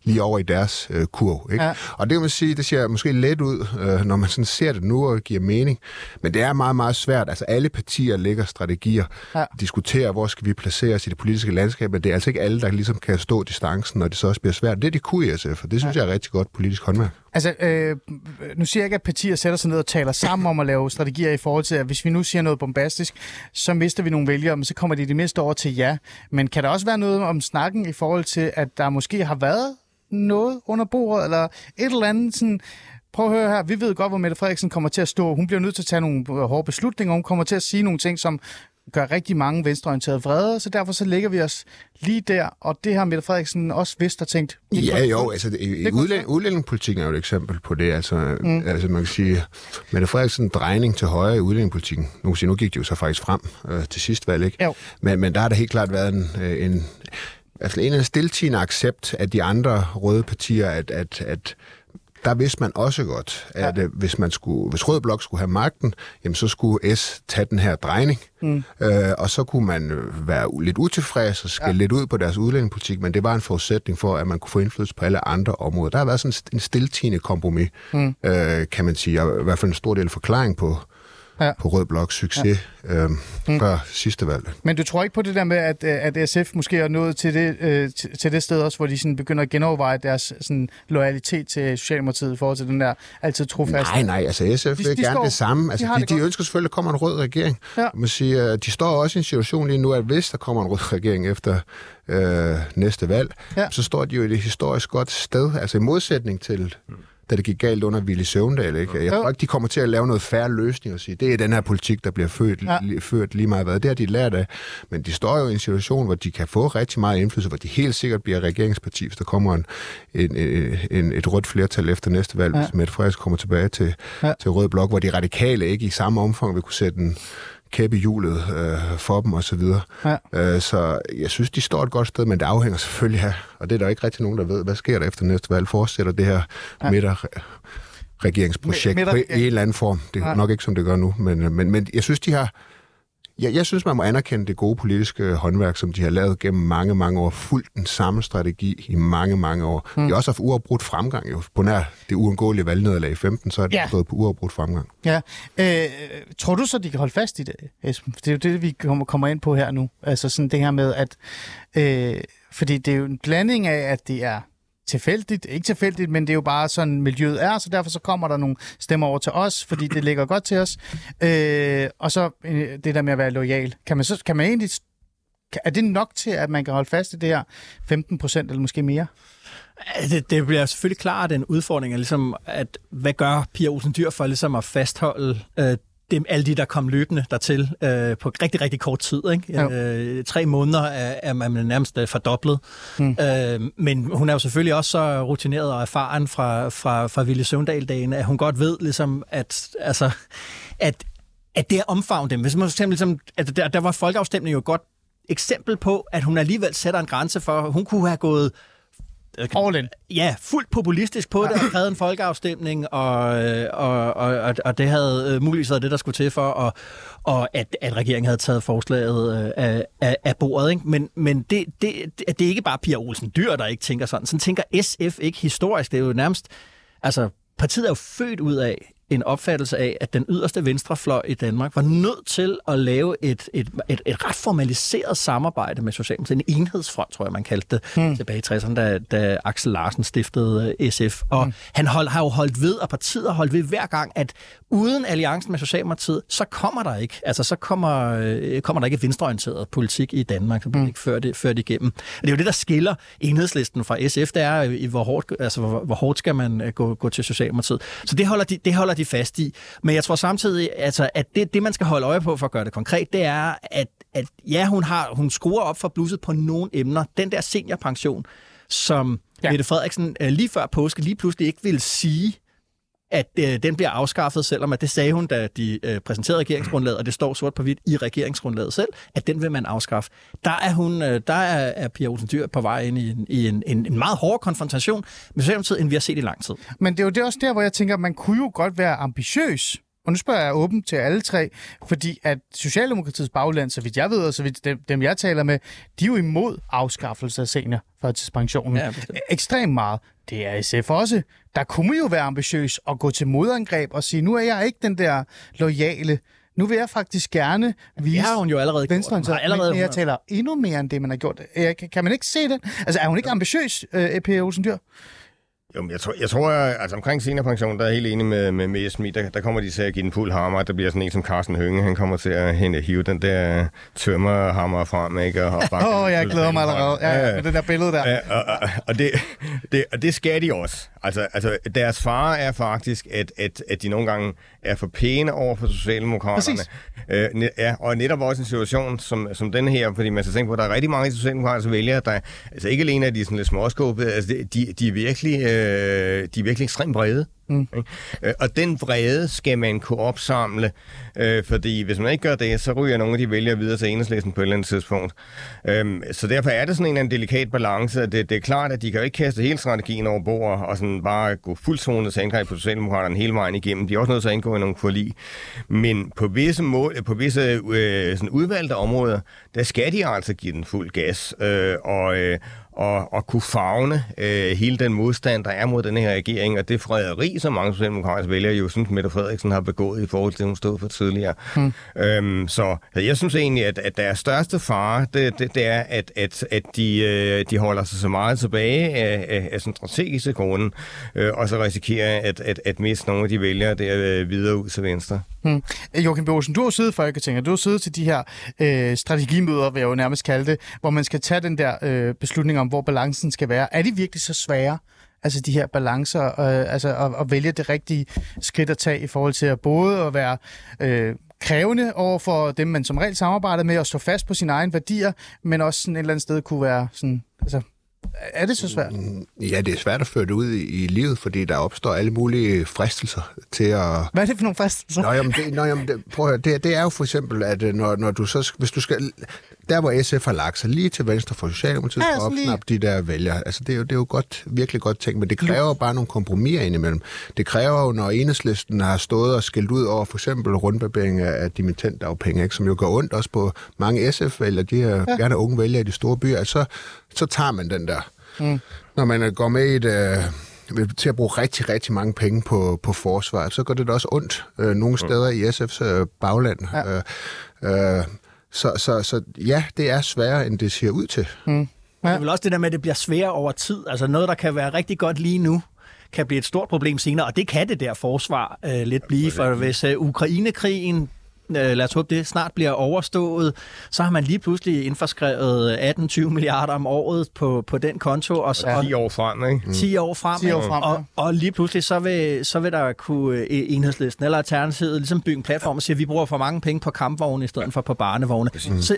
lige over i deres øh, kurv. Ikke? Ja. Og det vil man sige, det ser måske let ud, øh, når man sådan ser det nu og giver mening. Men det er meget, meget svært. Altså alle partier lægger strategier, Ja. Ja. diskuterer, hvor skal vi placere os i det politiske landskab, men det er altså ikke alle, der ligesom kan stå distancen, når det så også bliver svært. Det er de kunne i SF, og det synes ja. jeg er rigtig godt politisk håndværk. Altså, øh, nu siger jeg ikke, at partier sætter sig ned og taler sammen om at lave strategier i forhold til, at hvis vi nu siger noget bombastisk, så mister vi nogle vælgere, men så kommer de det mindste over til ja. Men kan der også være noget om snakken i forhold til, at der måske har været noget under bordet, eller et eller andet sådan... Prøv at høre her, vi ved godt, hvor Mette Frederiksen kommer til at stå. Hun bliver nødt til at tage nogle hårde beslutninger. Hun kommer til at sige nogle ting, som gør rigtig mange venstreorienterede vrede, så derfor så lægger vi os lige der, og det har Mette Frederiksen også vidst og tænkt. det Ja, kunne- jo, altså det, det udlænd, udlændingepolitikken er jo et eksempel på det. Altså, mm. altså man kan sige, Mette Frederiksen drejning til højre i udlændingepolitikken. Nu, kan sige, nu gik det jo så faktisk frem øh, til sidst valg, ikke? Jo. Men, men der har der helt klart været en, øh, en, altså en eller anden stiltigende accept af de andre røde partier, at, at, at der vidste man også godt, at ja. hvis, man skulle, hvis Rød Blok skulle have magten, jamen så skulle S tage den her drejning, mm. øh, og så kunne man øh, være lidt utilfreds og skælde ja. lidt ud på deres udlændingepolitik, men det var en forudsætning for, at man kunne få indflydelse på alle andre områder. Der har været sådan en st- en stiltigende kompromis, mm. øh, kan man sige, og i hvert fald en stor del forklaring på, Ja. på Rød Bloks succes ja. øh, mm. før sidste valg. Men du tror ikke på det der med, at, øh, at SF måske er nået til det, øh, til, det sted også, hvor de sådan begynder at genoverveje deres sådan, loyalitet til Socialdemokratiet i forhold til den der altid trofaste? Nej, nej, altså SF De- vil de gerne står- det samme. Altså, de de, det de, godt. ønsker selvfølgelig, at der kommer en rød regering. Ja. Man siger, de står også i en situation lige nu, at hvis der kommer en rød regering efter øh, næste valg, Ja. så står de jo i et historisk godt sted. Altså i modsætning til, da det gik galt under Willy Søvndal. Ikke? Jeg tror ikke, de kommer til at lave noget færre løsning og sige, det er den her politik, der bliver født, Ja. li, ført lige meget hvad. Det har de lært af. Men de står jo i en situation, hvor de kan få rigtig meget indflydelse, hvor de helt sikkert bliver regeringsparti, hvis der kommer en, en, en, et rødt flertal efter næste valg, Ja. hvis Mette Frederiksen kommer tilbage til, ja. til Rød Blok, hvor de radikale ikke i samme omfang vil kunne sætte en kæppe i hjulet øh, for dem og så videre. Ja. Øh, så jeg synes, de står et godt sted, men det afhænger selvfølgelig af, og det er der ikke rigtig nogen, der ved, hvad sker der efter næste valg? Fortsætter det her Ja. ja. regeringsprojekt Midter- på en eller anden form? Det er Ja. nok ikke, som det gør nu, men, men, men jeg synes, de har jeg, jeg synes, man må anerkende det gode politiske håndværk, som de har lavet gennem mange, mange år. Fuldt den samme strategi i mange, mange år. Mm. De har også haft uafbrudt fremgang. Jo. På nær det uundgåelige valgnederlag i 15, så er det Ja. ja. stået på uafbrudt fremgang. Ja. Øh, tror du så, de kan holde fast i det, Esben? Det er jo det, vi kommer, kommer ind på her nu. Altså sådan det her med, at... Øh, fordi det er jo en blanding af, at det er tilfældigt. Ikke tilfældigt, men det er jo bare sådan, miljøet er, så derfor så kommer der nogle stemmer over til os, fordi det ligger godt til os. Øh, og så øh, det der med at være lojal. Kan man, så, kan man egentlig... Er det nok til, at man kan holde fast i det her 15 procent eller måske mere? Det, det bliver selvfølgelig klart en udfordring, at, ligesom, at hvad gør Pia Olsen Dyr for ligesom at fastholde øh, dem, alle de, der kom løbende dertil øh, på rigtig, rigtig kort tid. Ikke? Øh, tre måneder er, er man nærmest øh, fordoblet. Mm. Øh, men hun er jo selvfølgelig også så rutineret og erfaren fra, fra, fra Ville Søvndal-dagen, at hun godt ved, ligesom, at, altså, at, at det er omfavnet dem. Hvis man eksempel, ligesom, at der, der var folkeafstemning jo godt eksempel på, at hun alligevel sætter en grænse for, hun kunne have gået All in. Ja, fuldt populistisk på det, og havde en folkeafstemning, og, og, og, og det havde øh, muligvis været det, der skulle til for, og, og at, at regeringen havde taget forslaget øh, af, af, af bordet. Ikke? Men, men det, det, det, det er ikke bare Pia Olsen Dyr, der ikke tænker sådan. Sådan tænker SF ikke historisk. Det er jo nærmest... Altså, partiet er jo født ud af en opfattelse af, at den yderste venstrefløj i Danmark var nødt til at lave et, et, et, et ret formaliseret samarbejde med Socialdemokratiet. En enhedsfront, tror jeg, man kaldte det hmm. tilbage i 60'erne, da, da Axel Larsen stiftede øh, SF. Og hmm. han hold, har jo holdt ved, og partiet har holdt ved hver gang, at uden alliancen med Socialdemokratiet, så kommer der ikke, altså så kommer, øh, kommer der ikke venstreorienteret politik i Danmark, så bliver hmm. ikke ført, ført igennem. Og det er jo det, der skiller enhedslisten fra SF, det er, i hvor hårdt, altså, hvor, hvor hårdt skal man øh, gå, gå til Socialdemokratiet. Så det holder de, det holder de fast i. Men jeg tror samtidig, altså, at det, det, man skal holde øje på for at gøre det konkret, det er, at, at ja, hun, har, hun skruer op for blusset på nogle emner. Den der seniorpension, som ja. Mette Frederiksen øh, lige før påske lige pludselig ikke vil sige, at øh, den bliver afskaffet, selvom at det sagde hun, da de øh, præsenterede regeringsgrundlaget, og det står sort på hvidt i regeringsgrundlaget selv, at den vil man afskaffe. Der er hun, øh, der er, er Pia Olsen Dyr på vej ind i en, i en, en, en meget hård konfrontation med Socialdemokratiet, end vi har set i lang tid. Men det er jo det også der, hvor jeg tænker, at man kunne jo godt være ambitiøs og nu spørger jeg åbent til alle tre, fordi at Socialdemokratiets bagland, så vidt jeg ved, og så vidt dem, dem jeg taler med, de er jo imod afskaffelse af seniorførtidspensionen. Ja, Ekstremt meget. Det er SF også. Der kunne jo være ambitiøs og gå til modangreb og sige, nu er jeg ikke den der lojale nu vil jeg faktisk gerne vise... Det har hun jo allerede gjort. Har allerede men jeg taler endnu mere end det, man har gjort. Kan man ikke se det? Altså, er hun ikke ambitiøs, øh, P. Olsen Dyr? Jo, jeg tror, jeg tror altså omkring seniorpension, der er jeg helt enig med, med, med Esmi, der, der kommer de til at give den fuld hammer, der bliver sådan en som Carsten Hønge, han kommer til at hente, hive den der tømmerhammer frem, ikke? Åh, oh, jeg glæder mig allerede, ja, ja, med det der billede der. Ja, og, og, og, det, det, og det skal de også. Altså, altså deres far er faktisk, at, at, at de nogle gange er for pæne over for Socialdemokraterne. Øh, ja, og netop også en situation som, som den her, fordi man skal tænke på, at der er rigtig mange socialdemokratiske vælgere, der altså ikke alene er de sådan lidt småskåbede, altså de, de, er virkelig, øh, de er virkelig ekstremt brede. Mm. Øh, og den vrede skal man kunne opsamle, øh, fordi hvis man ikke gør det, så ryger nogle af de vælgere videre til enhedslisten på et eller andet tidspunkt. Øhm, så derfor er det sådan en anden delikat balance. Det, det er klart, at de kan jo ikke kaste hele strategien over bord og sådan bare gå fuldtonet til angreb på Socialdemokraterne hele vejen igennem. De er også nødt til at indgå i nogle forlig. Men på visse, mål, på visse øh, sådan udvalgte områder, der skal de altså give den fuld gas. Øh, og, øh, og, og kunne fagne øh, hele den modstand, der er mod den her regering, og det frederi, som mange socialdemokratiske vælgere jo synes, Mette Frederiksen har begået i forhold til hun stod for tidligere. Hmm. Øhm, så jeg synes egentlig, at, at deres største fare, det, det, det er, at, at, at de, øh, de holder sig så meget tilbage af, af, af sådan strategiske grunde, øh, og så risikerer at, at, at miste nogle af de vælgere der øh, videre ud til venstre. Hmm. Joachim Bosen, du har siddet i Folketinget, du har siddet til de her øh, strategimøder, vil jeg jo nærmest kalde det, hvor man skal tage den der øh, beslutning om, hvor balancen skal være. Er de virkelig så svære? Altså de her balancer, øh, altså at, at vælge det rigtige skridt at tage i forhold til at både at være øh, krævende over for dem, man som regel samarbejder med, og stå fast på sine egne værdier, men også sådan et eller andet sted kunne være sådan, altså er det så svært? Mm, ja, det er svært at føre det ud i, i livet, fordi der opstår alle mulige fristelser til at... Hvad er det for nogle fristelser? Nå, jamen, det, nå, jamen, det, prøv at høre, det, det er jo for eksempel, at øh, når, når du så, hvis du skal der hvor SF har lagt sig lige til venstre for Socialdemokratiet ja, for at opsnappe de der vælgere, altså det er jo, det er jo godt, virkelig godt tænkt, men det kræver jo bare nogle kompromiser indimellem. Det kræver jo, når enhedslisten har stået og skældt ud over for eksempel rundbarbering af dimittentdagpenge, ikke, som jo gør ondt også på mange SF-vælgere, de her ja. gerne unge vælgere i de store byer, altså, så tager man den der. Mm. Når man går med i et... Øh, til at bruge rigtig, rigtig mange penge på, på forsvar, så går det da også ondt øh, nogle mm. steder i SF's øh, bagland. Ja. Øh, øh, så, så, så ja, det er sværere, end det ser ud til. Mm. Det er vel også det der med, at det bliver sværere over tid. Altså noget, der kan være rigtig godt lige nu, kan blive et stort problem senere, og det kan det der forsvar øh, lidt blive, for hvis øh, Ukrainekrigen øh, lad os håbe det, snart bliver overstået, så har man lige pludselig indforskrevet 18-20 milliarder om året på, på den konto. Og, og 10 år frem, ikke? 10 år frem, 10 år frem og, og lige pludselig så vil, så vil der kunne øh, enhedslisten eller Alternativet ligesom bygge en platform og sige, at vi bruger for mange penge på kampvogne i stedet for på barnevogne. Mm. Så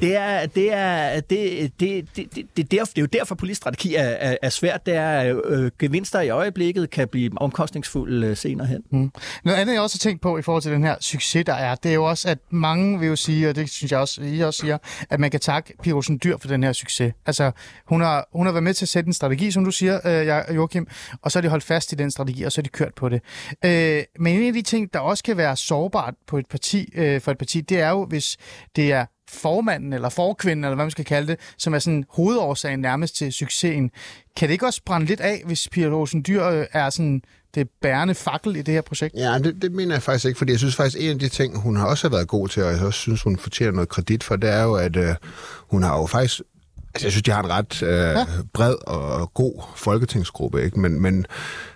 det er, det er, det, det, det, det, det, det, det er jo derfor, politisk strategi er, er, er svært. Det er, øh, gevinster i øjeblikket kan blive omkostningsfulde øh, senere hen. Mm. Noget andet, jeg også har tænkt på i forhold til den her succes, der er, det er jo også, at mange vil jo sige, og det synes jeg også, I også siger, at man kan takke Pia Olsen Dyr for den her succes. Altså, hun har, hun har været med til at sætte en strategi, som du siger, øh, Joachim, og så har de holdt fast i den strategi, og så har de kørt på det. Øh, men en af de ting, der også kan være sårbart på et parti, øh, for et parti, det er jo, hvis det er formanden eller forkvinden, eller hvad man skal kalde det, som er sådan hovedårsagen nærmest til succesen. Kan det ikke også brænde lidt af, hvis Pia Olsen Dyr øh, er sådan det bærende fakkel i det her projekt? Ja, det, det mener jeg faktisk ikke, fordi jeg synes faktisk, en af de ting, hun har også været god til, og jeg også synes, hun fortjener noget kredit for, det er jo, at øh, hun har jo faktisk Altså, jeg synes, de har en ret øh, ja. bred og god folketingsgruppe, ikke? Men, men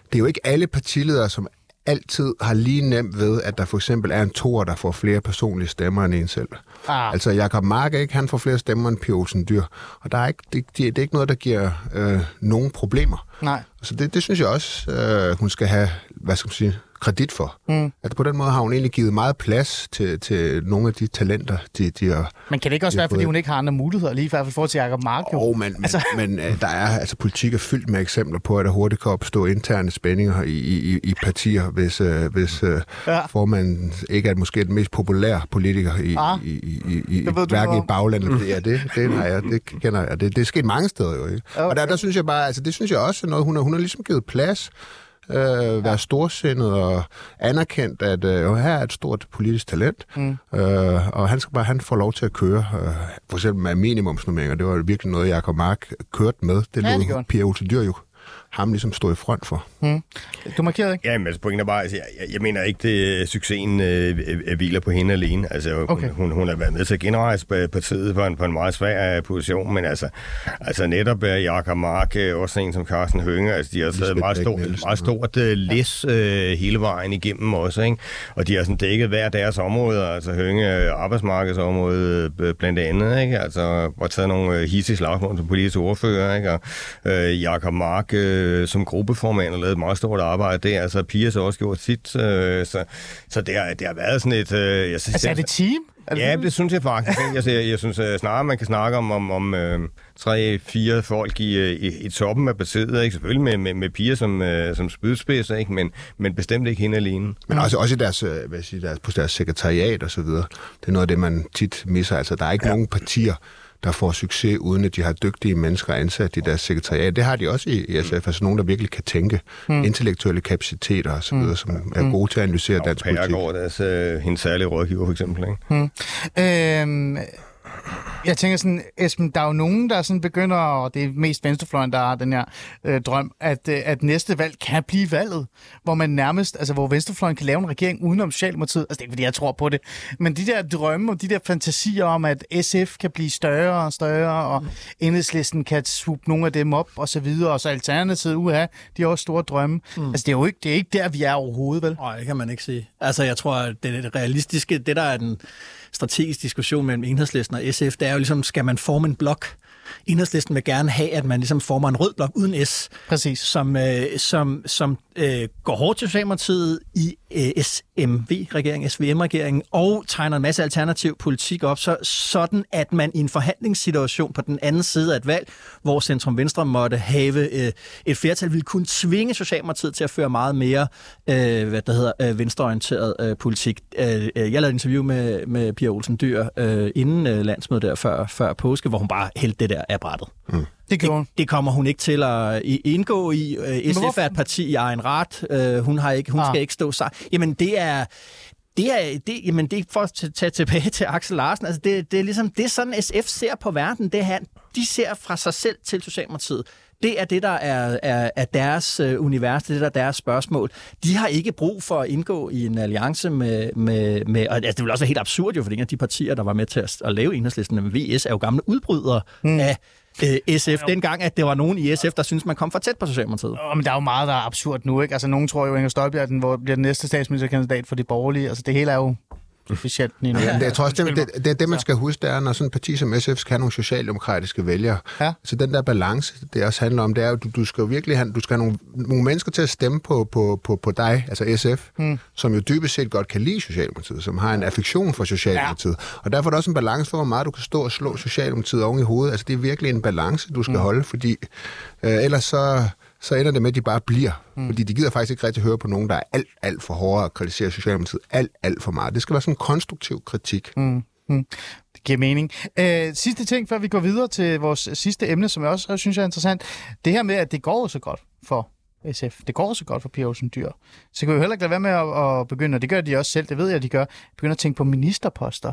det er jo ikke alle partiledere, som altid har lige nemt ved, at der for eksempel er en toer, der får flere personlige stemmer end en selv. Ah. Altså Jakob Mark, ikke? han får flere stemmer end Pia Olsen Dyr, og der er ikke, det, det, det er ikke noget, der giver øh, nogen problemer. Nej. Så det, det synes jeg også, øh, hun skal have, hvad skal man sige, kredit for. Mm. Altså på den måde har hun egentlig givet meget plads til, til nogle af de talenter, de, de har Men kan det ikke også være, fordi hun ikke har andre muligheder, lige i hvert fald for til Jacob Mark? Jo, oh, men, altså... men, men der er, altså politik er fyldt med eksempler på, at der hurtigt kan opstå interne spændinger i, i, i partier, hvis, øh, hvis øh, ja. formanden ikke er måske den mest populære politiker i, ah. i, i, i, i hverken i baglandet. Mm. Ja, det, det, nej, jeg, det kender jeg. Det, det er sket mange steder jo, ikke? Okay. Og der, der synes jeg bare, altså det synes jeg også er noget, hun har, hun har ligesom givet plads øh, være storsindet og anerkendt, at øh, her er et stort politisk talent, mm. øh, og han skal bare han får lov til at køre, øh, for eksempel med minimumsnummeringer, det var virkelig noget, Jacob Mark kørte med. Det ja, lå Pia Olsen Dyr jo ham ligesom stå i front for. Mm. Du markerede ikke? Ja, men altså pointen er bare, altså, jeg, jeg mener ikke, det succesen øh, hviler på hende alene. Altså, okay. hun, hun, hun har været med til at genrejse partiet på en, på en meget svær øh, position, men altså, altså netop uh, Jakob Mark, uh, også en som Carsten Hønge, altså, de har taget meget, stor, meget stort uh, læs uh, hele vejen igennem også, ikke? og de har sådan dækket hver deres område, altså Hønge arbejdsmarkedsområde uh, blandt andet, ikke? altså og taget nogle uh, hissige slagsmål som politisk ordfører, ikke? og uh, Jakob Mark uh, øh, som gruppeformand og lavet et meget stort arbejde der. Altså, Pia har også gjort sit. Øh, så så det, har, det har været sådan et... Øh, jeg synes, altså, er det team? Er det ja, det synes jeg faktisk. Jeg, jeg, jeg synes øh, snarere, man kan snakke om, om, om øh, tre, fire folk i, øh, i, i toppen af partiet. Ikke? Selvfølgelig med, med, med piger som, øh, som spydspids, ikke? Men, men bestemt ikke hende alene. Men også, også i deres, øh, hvad sige, deres, på deres sekretariat og så videre. Det er noget af det, man tit misser. Altså, der er ikke ja. nogen partier, der får succes, uden at de har dygtige mennesker ansat i deres sekretariat. Det har de også i SF, altså nogen, der virkelig kan tænke mm. intellektuelle kapaciteter osv., mm. som er gode til at analysere og dansk politik. Og deres, øh, hendes særlige rådgiver, for eksempel. Ikke? Mm. Øhm, jeg tænker sådan, Esben, der er jo nogen, der sådan begynder, og det er mest venstrefløjen, der har den her øh, drøm, at, øh, at næste valg kan blive valget, hvor man nærmest, altså hvor venstrefløjen kan lave en regering udenom Socialdemokratiet. Altså det er ikke, fordi jeg tror på det, men de der drømme og de der fantasier om, at SF kan blive større og større, og mm. enhedslisten kan swoop nogle af dem op og så videre, og så Alternativet, uha, de har også store drømme. Mm. Altså det er jo ikke, det er ikke der, vi er overhovedet, vel? Nej, det kan man ikke sige. Altså jeg tror, at det realistiske, det der er den strategisk diskussion mellem enhedslisten og SF, det er jo ligesom, skal man forme en blok? Enhedslisten vil gerne have, at man ligesom former en rød blok uden S. Præcis. Som, øh, som, som øh, går hårdt til Socialdemokratiet i Øh, SMV-regeringen, SVM-regeringen, og tegner en masse alternativ politik op, så sådan at man i en forhandlingssituation på den anden side af et valg, hvor Centrum Venstre måtte have øh, et flertal, ville kunne tvinge Socialdemokratiet til at føre meget mere øh, hvad der hedder, øh, venstreorienteret øh, politik. Øh, øh, jeg lavede et interview med, med Pia Olsen Dyr øh, inden øh, landsmødet der før, før påske, hvor hun bare hældte det der af brættet. Mm. Det, det, det kommer hun ikke til at indgå i. Øh, SF er et parti i egen ret. Øh, hun har ikke, hun ah. skal ikke stå sig. Jamen det er det er, det, jamen det er for at tage tilbage til Axel Larsen. Altså det, det er ligesom det, sådan SF ser på verden. Det her, de ser fra sig selv til Socialdemokratiet. Det er det, der er, er, er deres uh, univers, det er det, der er deres spørgsmål. De har ikke brug for at indgå i en alliance med... med, med og altså, det vil også være helt absurd jo, for de partier, der var med til at, at lave enhedslisten, VS, er jo gamle udbrydere mm. af øh, SF dengang, at det var nogen i SF, der synes man kom for tæt på Socialdemokratiet. Åh, men der er jo meget, der er absurd nu, ikke? Altså, nogen tror jo, at Inger Støjberg den, hvor bliver den næste statsministerkandidat for de borgerlige. Altså, det hele er jo specielt lige nu. Ja, det, jeg tror også, det, det, det, det, man skal huske, det er, når sådan et parti som SF skal have nogle socialdemokratiske vælgere. Ja. Så den der balance, det også handler om, det er jo, du, du skal jo virkelig have, du skal have nogle, nogle mennesker til at stemme på, på, på, på dig, altså SF, mm. som jo dybest set godt kan lide Socialdemokratiet, som har en affektion for Socialdemokratiet. Ja. Og derfor er der også en balance for, hvor meget du kan stå og slå Socialdemokratiet oven i hovedet. Altså det er virkelig en balance, du skal mm. holde, fordi øh, ellers så så ender det med, at de bare bliver. Mm. Fordi de gider faktisk ikke rigtig høre på nogen, der er alt, alt for hårde og kritiserer Socialdemokratiet alt, alt for meget. Det skal være sådan en konstruktiv kritik. Mm. Mm. Det giver mening. Øh, sidste ting, før vi går videre til vores sidste emne, som jeg også synes er interessant. Det her med, at det går så godt for SF. Det går så godt for Pia Olsen Dyr. Så kan vi jo heller ikke lade være med at, at begynde, og det gør de også selv, det ved jeg, de gør, begynde at tænke på ministerposter.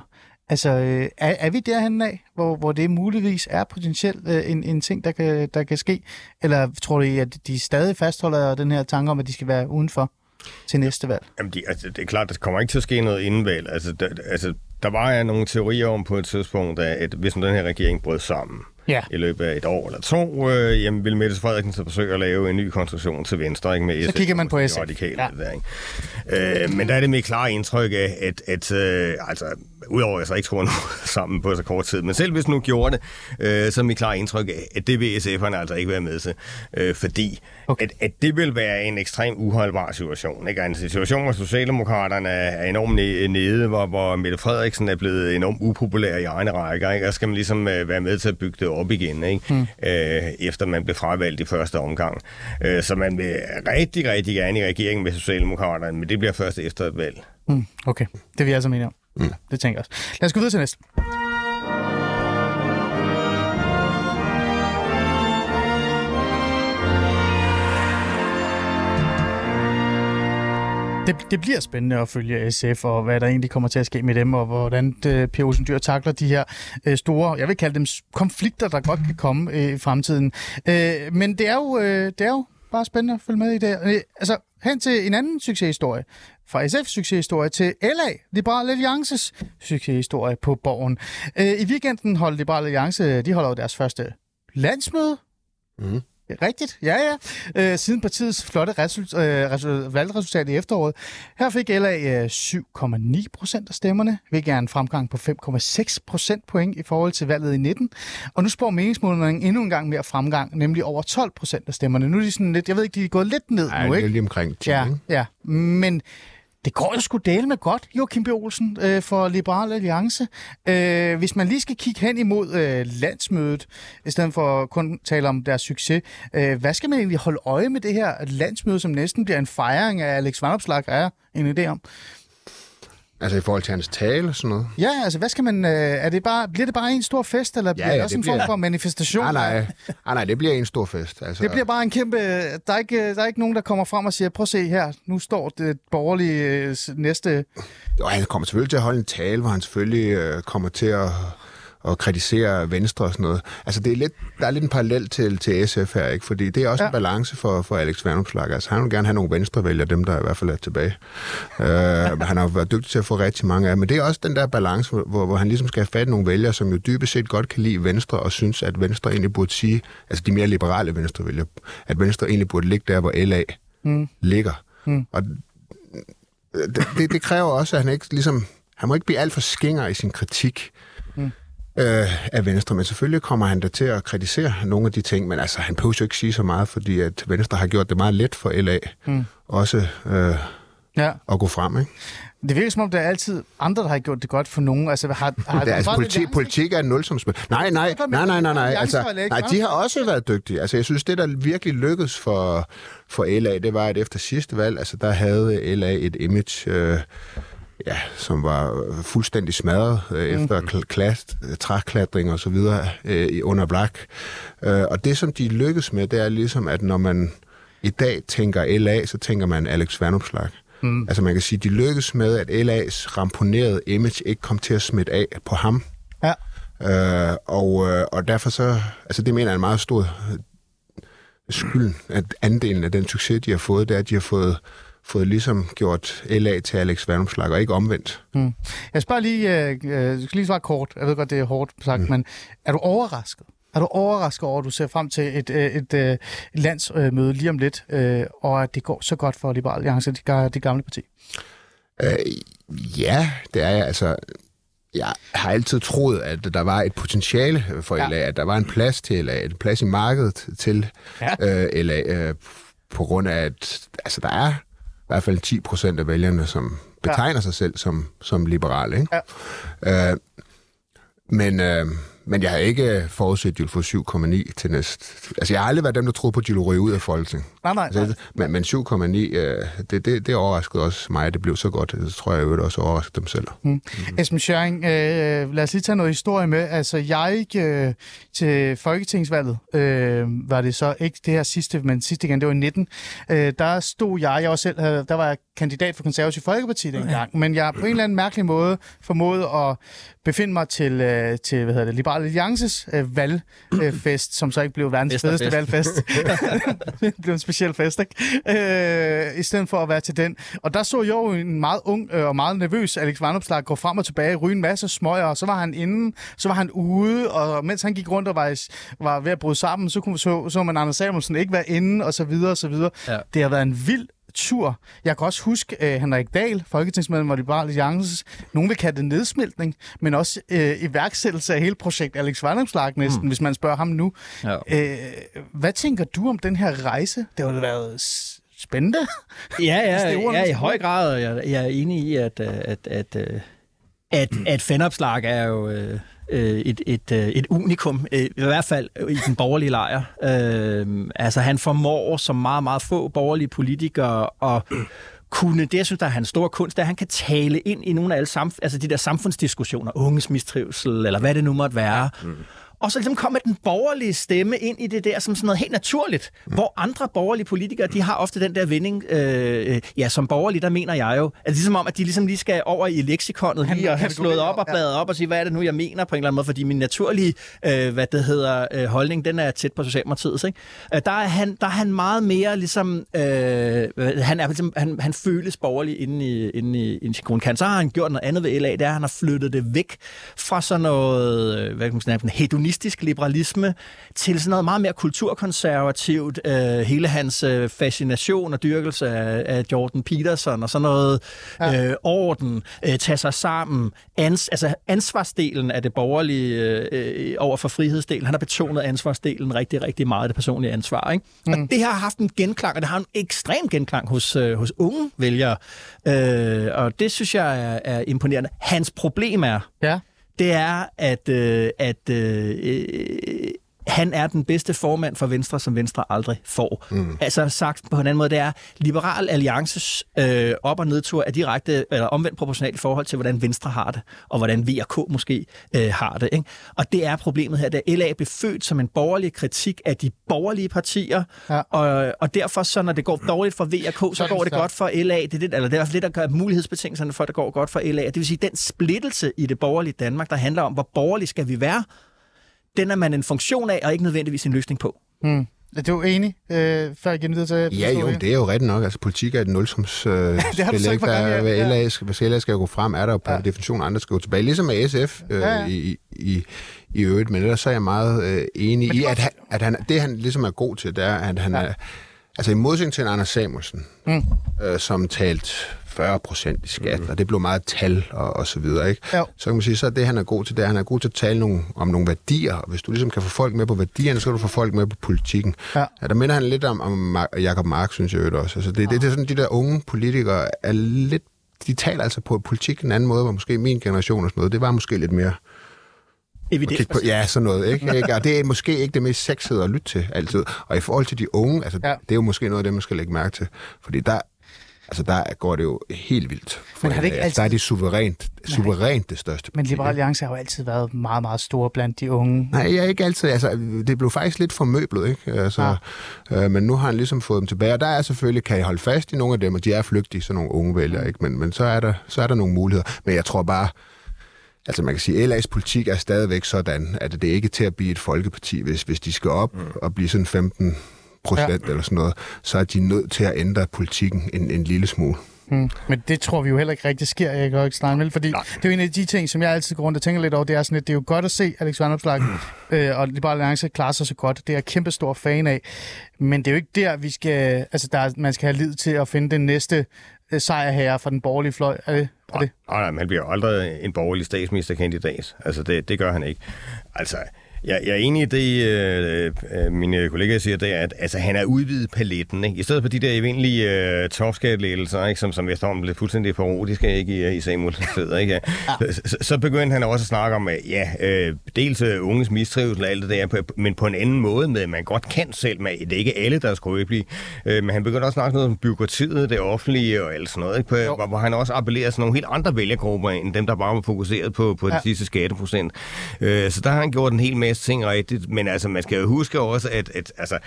Altså, øh, er, er vi derhen af, hvor, hvor det muligvis er potentielt øh, en, en ting, der kan, der kan ske? Eller tror du, at de stadig fastholder den her tanke om, at de skal være udenfor til næste valg? Jamen, de, altså, det er klart, der kommer ikke til at ske noget inden valg. Altså, der, altså, der var ja nogle teorier om på et tidspunkt, at, at hvis den her regering brød sammen, Ja. i løbet af et år eller to, øh, jamen vil Mette Frederiksen så forsøge at lave en ny konstruktion til Venstre, ikke med Så SF, kigger man på SF. Radikale, Ja. der, ikke? Øh, men der er det med klare indtryk af, at, at øh, altså, udover at jeg så ikke tror noget sammen på så kort tid, men selv hvis nu gjorde det, øh, så er mit klare indtryk af, at det vil SF'erne altså ikke være med til, øh, fordi Okay. at, at det vil være en ekstrem uholdbar situation. Ikke? En situation, hvor Socialdemokraterne er enormt ne- nede, hvor, hvor Mette Frederiksen er blevet enormt upopulær i egne rækker, ikke? og skal man ligesom øh, være med til at bygge det op igen, ikke? Mm. Øh, efter man blev fravalgt i første omgang. Øh, så man vil rigtig, rigtig gerne i regeringen med Socialdemokraterne, men det bliver først efter et valg. Mm, okay, det vil jeg altså mene om. Mm. Det tænker jeg også. Lad os gå videre til næste. Det, det bliver spændende at følge SF, og hvad der egentlig kommer til at ske med dem, og hvordan det, Per Olsen Dyr takler de her øh, store, jeg vil kalde dem konflikter, der godt kan komme øh, i fremtiden. Øh, men det er, jo, øh, det er jo bare spændende at følge med i det. Øh, altså, hen til en anden succeshistorie. Fra SF's succeshistorie til LA, Liberal Alliances succeshistorie på borgen. Øh, I weekenden holdt Liberal Alliance, de holder jo deres første landsmøde. Mhm. Rigtigt, ja ja. Øh, siden partiets flotte result, øh, resul- valgresultat i efteråret. Her fik LA øh, 7,9 procent af stemmerne, hvilket er en fremgang på 5,6 procent point i forhold til valget i 19. Og nu spår meningsmålingen endnu en gang mere fremgang, nemlig over 12 procent af stemmerne. Nu er de sådan lidt, jeg ved ikke, de er gået lidt ned Ej, nu, det ikke? er lige omkring 10, Ja, ja. Men det går jo sgu dele med godt, Joachim B. Olsen, øh, for Liberal Alliance. Øh, hvis man lige skal kigge hen imod øh, landsmødet, i stedet for kun at tale om deres succes, øh, hvad skal man egentlig holde øje med det her landsmøde, som næsten bliver en fejring af Alex Vanopslag, er en idé om? Altså i forhold til hans tale og sådan noget. Ja, altså hvad skal man... Øh, er det bare, bliver det bare en stor fest, eller bliver ja, det også det en form bliver- for manifestation? Nej, nej, nej, nej, det bliver en stor fest. Altså, Det bliver bare en kæmpe... Der er, ikke, der er ikke nogen, der kommer frem og siger, prøv at se her, nu står det borgerlige øh, næste... Jo, han kommer selvfølgelig til at holde en tale, hvor han selvfølgelig øh, kommer til at, at kritisere Venstre og sådan noget. Altså, det er lidt, der er lidt en parallel til, til SF her, ikke? Fordi det er også Ja. en balance for, for Alex Vanopslagh. Altså, han vil gerne have nogle venstrevælgere, dem der i hvert fald er tilbage. uh, han har været dygtig til at få rigtig mange af. Men det er også den der balance, hvor, hvor han ligesom skal have fat i nogle vælgere, som jo dybest set godt kan lide Venstre, og synes, at Venstre egentlig burde sige, altså de mere liberale venstrevælgere, at Venstre egentlig burde ligge der, hvor LA mm. ligger. Mm. Og det, det, det kræver også, at han ikke ligesom... Han må ikke blive alt for skinger i sin kritik mm. Øh, af Venstre, men selvfølgelig kommer han da til at kritisere nogle af de ting, men altså, han behøver jo ikke sige så meget, fordi at Venstre har gjort det meget let for LA mm. også øh, Ja. at gå frem, ikke? Det virker som om, der er altid andre, der har gjort det godt for nogen. Altså, har, har Det er, altså, politi, Alliance- politik er et nulsumspil. Nej, nej, nej, nej, nej, nej. Altså, det nej, de har også været dygtige. Altså, jeg synes, det, der virkelig lykkedes for, for LA, det var, at efter sidste valg, altså, der havde LA et image, øh, ja, som var fuldstændig smadret øh, Mhm. efter kl- klast, træklatring og så videre øh, i- under Black. Øh, og det, som de lykkes med, det er ligesom, at når man i dag tænker LA, så tænker man Alex Vanopslagh. Mm. Altså man kan sige, de lykkes med, at LA's ramponerede image ikke kom til at smitte af på ham. Ja. Øh, og, øh, og derfor så, altså det mener jeg er en meget stor øh, skylden, at andelen af den succes, de har fået, det er, at de har fået, fået ligesom gjort LA til Alex Vandomslag, og ikke omvendt. Jeg spørger lige, øh, øh, skal lige svare kort. Jeg ved godt, det er hårdt sagt, mm. men er du overrasket Er du overrasket over, at du ser frem til et, øh, et, et, et landsmøde lige om lidt, øh, og at det går så godt for Liberal Alliance, det, det gamle parti? Øh, ja, det er jeg. Altså, jeg har altid troet, at der var et potentiale for LA, ja. at der var en plads til LA, en plads i markedet til ja. øh, LA, øh, på grund af, at altså, der er hvert fald 10 procent af vælgerne, som betegner ja. sig selv som, som liberale. Ikke? Ja. Øh, men... Øh, men jeg har ikke forudset, at de ville få 7,9 til næste. Altså, jeg har aldrig været dem, der troede på, at de ville ryge ud af Folketing. Nej, nej. Altså, men, men 7,9, øh, det, det, det overraskede også mig, at det blev så godt. Det tror jeg øvrigt også overraskede dem selv. Mm. Mm-hmm. Esben Schøring, øh, lad os lige tage noget historie med. Altså, jeg øh, til Folketingsvalget, øh, var det så ikke det her sidste, men sidste gang, det var i 19, øh, der stod jeg, jeg var selv, der var jeg kandidat for Konservativ Folkeparti dengang, men jeg på en eller anden mærkelig måde formåede at befinde mig til, øh, til hvad hedder det, Liberal Alliances øh, valgfest, som så ikke blev verdens fedeste valgfest. det blev en speciel fest, ikke? Øh, I stedet for at være til den. Og der så jeg jo en meget ung øh, og meget nervøs Alex Vandopslag gå frem og tilbage, ryge en masse smøger, og så var han inde, så var han ude, og mens han gik rundt og var, var ved at bryde sammen, så, kunne, så, så man Anders Samuelsen ikke være inde, og så videre, og så videre. Ja. Det har været en vild tur. Jeg kan også huske uh, Henrik Dahl, folketingsmedlem af Liberal Alliance, nogen vil kalde det nedsmeltning, men også uh, iværksættelse af hele projekt Alex Vandomslag næsten, mm. hvis man spørger ham nu. Ja. Uh, hvad tænker du om den her rejse? Det har været spændende. Ja, ja, ja i høj grad. Jeg, jeg er enig i, at, at, at, at, at, at Vandomslag er jo... Uh øh, et, et, øh, et unikum, øh, i hvert fald i den borgerlige lejr. Øh, altså han formår som meget, meget få borgerlige politikere at kunne, det jeg synes, der er hans store kunst, det er, at han kan tale ind i nogle af alle samf- altså de der samfundsdiskussioner, unges mistrivsel, eller hvad det nu måtte være. Mm og så ligesom kommer den borgerlige stemme ind i det der som sådan noget helt naturligt, mm. hvor andre borgerlige politikere, de har ofte den der vending, øh, øh ja, som borgerlige, der mener jeg jo, altså ligesom om, at de ligesom lige skal over i leksikonet han, lige og have slået op og bladet op og sige, hvad er det nu, jeg mener på en eller anden måde, fordi min naturlige, øh, hvad det hedder, øh, holdning, den er tæt på Socialdemokratiets, ikke? Øh, der, er han, der er han meget mere ligesom, øh, han, er, ligesom, han, han føles borgerlig inde i, inde i, inde i grundkant. Så har han gjort noget andet ved LA, det er, at han har flyttet det væk fra sådan noget, øh, hvad kan man sige, hedonistisk humanistisk liberalisme til sådan noget meget mere kulturkonservativt. Øh, hele hans øh, fascination og dyrkelse af, af Jordan Peterson og sådan noget ja. øh, orden, øh, tage sig sammen, ans, altså ansvarsdelen af det borgerlige øh, over for frihedsdelen. Han har betonet ansvarsdelen rigtig, rigtig meget, det personlige ansvar. Ikke? Mm. Og det har haft en genklang, og det har en ekstrem genklang hos, øh, hos unge vælgere. Øh, og det synes jeg er, er imponerende. Hans problem er, ja det er, at, øh, at øh, øh han er den bedste formand for Venstre, som Venstre aldrig får. Mm. Altså sagt på en anden måde, det er Liberal Alliances øh, op- og nedtur er direkte eller omvendt proportionalt i forhold til, hvordan Venstre har det, og hvordan VK måske øh, har det. Ikke? Og det er problemet her, at LA blev født som en borgerlig kritik af de borgerlige partier, ja. og, og derfor, så når det går dårligt for VK, så går det godt for LA. Det er det, eller det er det, der gør mulighedsbetingelserne for, at det går godt for LA. Det vil sige, den splittelse i det borgerlige Danmark, der handler om, hvor borgerlig skal vi være, den er man en funktion af, og ikke nødvendigvis en løsning på. Mm. Er du enig, øh, før jeg giver til at Ja, jo, det er jo rigtigt nok. Altså, politik er et nulsums øh, det har spil, ikke? Der, hvad LA, skal, hvis LA skal gå frem, er der jo per ja. definition andre skal gå tilbage. Ligesom med SF øh, ja, ja. i, i, i øvrigt. Men ellers så er jeg meget øh, enig i, at, han, at han, det han ligesom er god til, det er, at han ja. er... Altså i modsætning til Anders Samuelsen, mm. øh, som talt 40 procent i skat, mm. og det blev meget tal og, og så videre. Ikke? Jo. Så kan man sige, så er det, han er god til, det er, han er god til at tale nogle, om nogle værdier, og hvis du ligesom kan få folk med på værdierne, så kan du få folk med på politikken. Ja. Ja, der minder han lidt om, om Jacob Mark, synes jeg også. Altså, det, ja. det, det, er sådan, de der unge politikere er lidt, de taler altså på politik en anden måde, hvor måske min generation og sådan noget, det var måske lidt mere Evidens. På, ja, sådan noget. Ikke? ikke? Og det er måske ikke det mest sexede at lytte til altid. Og i forhold til de unge, altså, ja. det er jo måske noget af det, man skal lægge mærke til. Fordi der, Altså, der går det jo helt vildt. Men har det ikke altid... Der er det suverænt, suverænt det største Men Liberal Alliance har jo altid været meget, meget store blandt de unge. Nej, jeg ikke altid. Altså, det blev faktisk lidt formøblet, ikke? Altså, ja. øh, men nu har han ligesom fået dem tilbage. Og der er selvfølgelig, kan I holde fast i nogle af dem, og de er flygtige, sådan nogle unge vælgere, ikke? Men, men så, er der, så er der nogle muligheder. Men jeg tror bare, Altså man kan sige, at LA's politik er stadigvæk sådan, at det er ikke til at blive et folkeparti, hvis, hvis de skal op mm. og blive sådan 15 procent ja. eller sådan noget, så er de nødt til at ændre politikken en, en lille smule. Hmm. Men det tror vi jo heller ikke rigtig sker, jeg kan ikke snakke med, fordi Nej. det er jo en af de ting, som jeg altid går rundt og tænker lidt over, det er sådan, at det er jo godt at se Alex Vanopslag øh, og Liberal Alliance klare sig så godt. Det er jeg kæmpe stor fan af. Men det er jo ikke der, vi skal, altså der, man skal have lid til at finde den næste øh, sejrherre fra den borgerlige fløj. Er det, er det? Nej, nej, man bliver jo aldrig en borgerlig statsministerkandidat. Altså, det, det gør han ikke. Altså, jeg, jeg er enig i det, øh, øh, mine kollegaer siger, det er, at altså, han er udvidet paletten. Ikke? I stedet for de der evindelige øh, topskattelettelser, ikke? som, som efterhånden blev fuldstændig parodiske ikke? i, i Samuel Fed, ikke? Ja. Så, så begyndte han også at snakke om, at ja, øh, dels øh, unges mistrivsel og alt det der, men på en anden måde med, at man godt kan selv, men det er ikke alle, der er skrøbelige. Øh, men han begyndte også at snakke noget om byråkratiet, det offentlige og alt sådan noget, ikke? På, hvor, hvor, han også appellerer til nogle helt andre vælgergrupper, end dem, der bare var fokuseret på, på ja. de sidste skatteprocent. Øh, så der har han gjort en hel masse masse ting rigtigt, men altså, man skal jo huske også, at, at altså,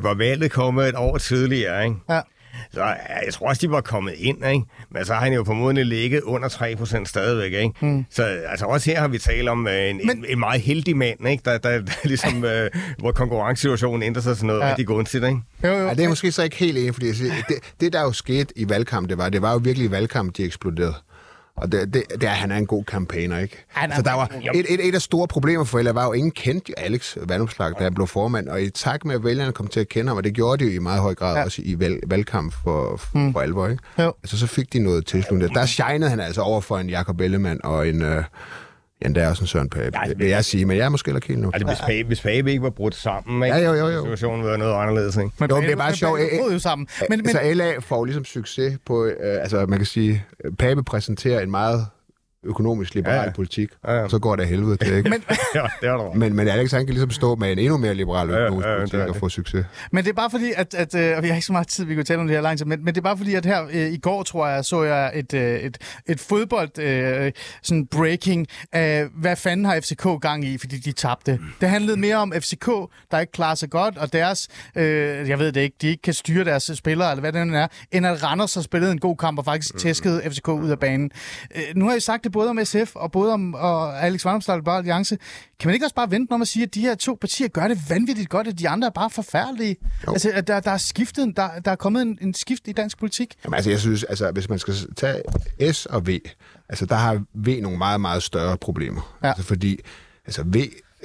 hvor valget kommet et år tidligere, ikke? Ja. Så jeg tror også, de var kommet ind, ikke? Men så har han jo formodentlig ligget under 3% stadigvæk, ikke? Mm. Så altså også her har vi talt om øh, en, Men... en, en meget heldig mand, ikke? Der, der, der ligesom, øh, hvor konkurrencesituationen ændrer sig til noget ja. rigtig gunstigt, ikke? Jo, jo. Ja, det er måske så ikke helt enig, fordi det, det, der jo skete i valgkamp, det var, det var jo virkelig i valgkamp, de eksploderede. Og det, det, det er, han er en god campaigner, ikke? Han er så der var et, et, et af store problemer for LA var jo, ingen kendte Alex Vandopslag, da han blev formand. Og i takt med, at vælgerne kom til at kende ham, og det gjorde de jo i meget høj grad ja. også i valg, valgkamp for, for, mm. for alvor, ikke? Jo. Altså, så fik de noget tilslutning. Der shinede han altså over for en Jakob Ellemann og en... Øh, Ja, det er også en Søren Pape, ja, det vil jeg sige, men jeg er måske ikke helt nu. Altså, hvis, Pape, hvis Pape ikke var brudt sammen, ikke? Ja, jo, jo, jo. situationen ville være noget anderledes. Ikke? Men jo, det er bare sjovt. jo sammen. Men, men... Så LA får ligesom succes på, øh, altså man kan sige, Pape præsenterer en meget økonomisk liberal ja, ja. politik, ja, ja. så går det helvede til, ikke? men, ja, det er der. men, men Alex, han kan ligesom stå med en endnu mere liberal økonomisk ja, ja, politik og få succes. Men det er bare fordi, at, at øh, og vi har ikke så meget tid, vi kan tale om det her langt, men, men det er bare fordi, at her øh, i går, tror jeg, så jeg et, øh, et, et fodbold øh, sådan breaking af, hvad fanden har FCK gang i, fordi de tabte. Det handlede mere om FCK, der ikke klarer sig godt, og deres, øh, jeg ved det ikke, de ikke kan styre deres spillere, eller hvad det er, end at Randers har spillet en god kamp og faktisk tæskede FCK ud af banen. Øh, nu har I sagt det både om SF og både om og Alex Vandomsdal og Alliance. Kan man ikke også bare vente om at sige, at de her to partier gør det vanvittigt godt, at de andre er bare forfærdelige? Jo. Altså, at der, der er skiftet, der, der er kommet en, en skift i dansk politik. Jamen, altså, jeg synes, altså, hvis man skal tage S og V, altså, der har V nogle meget, meget større problemer. Ja. Altså, fordi altså, V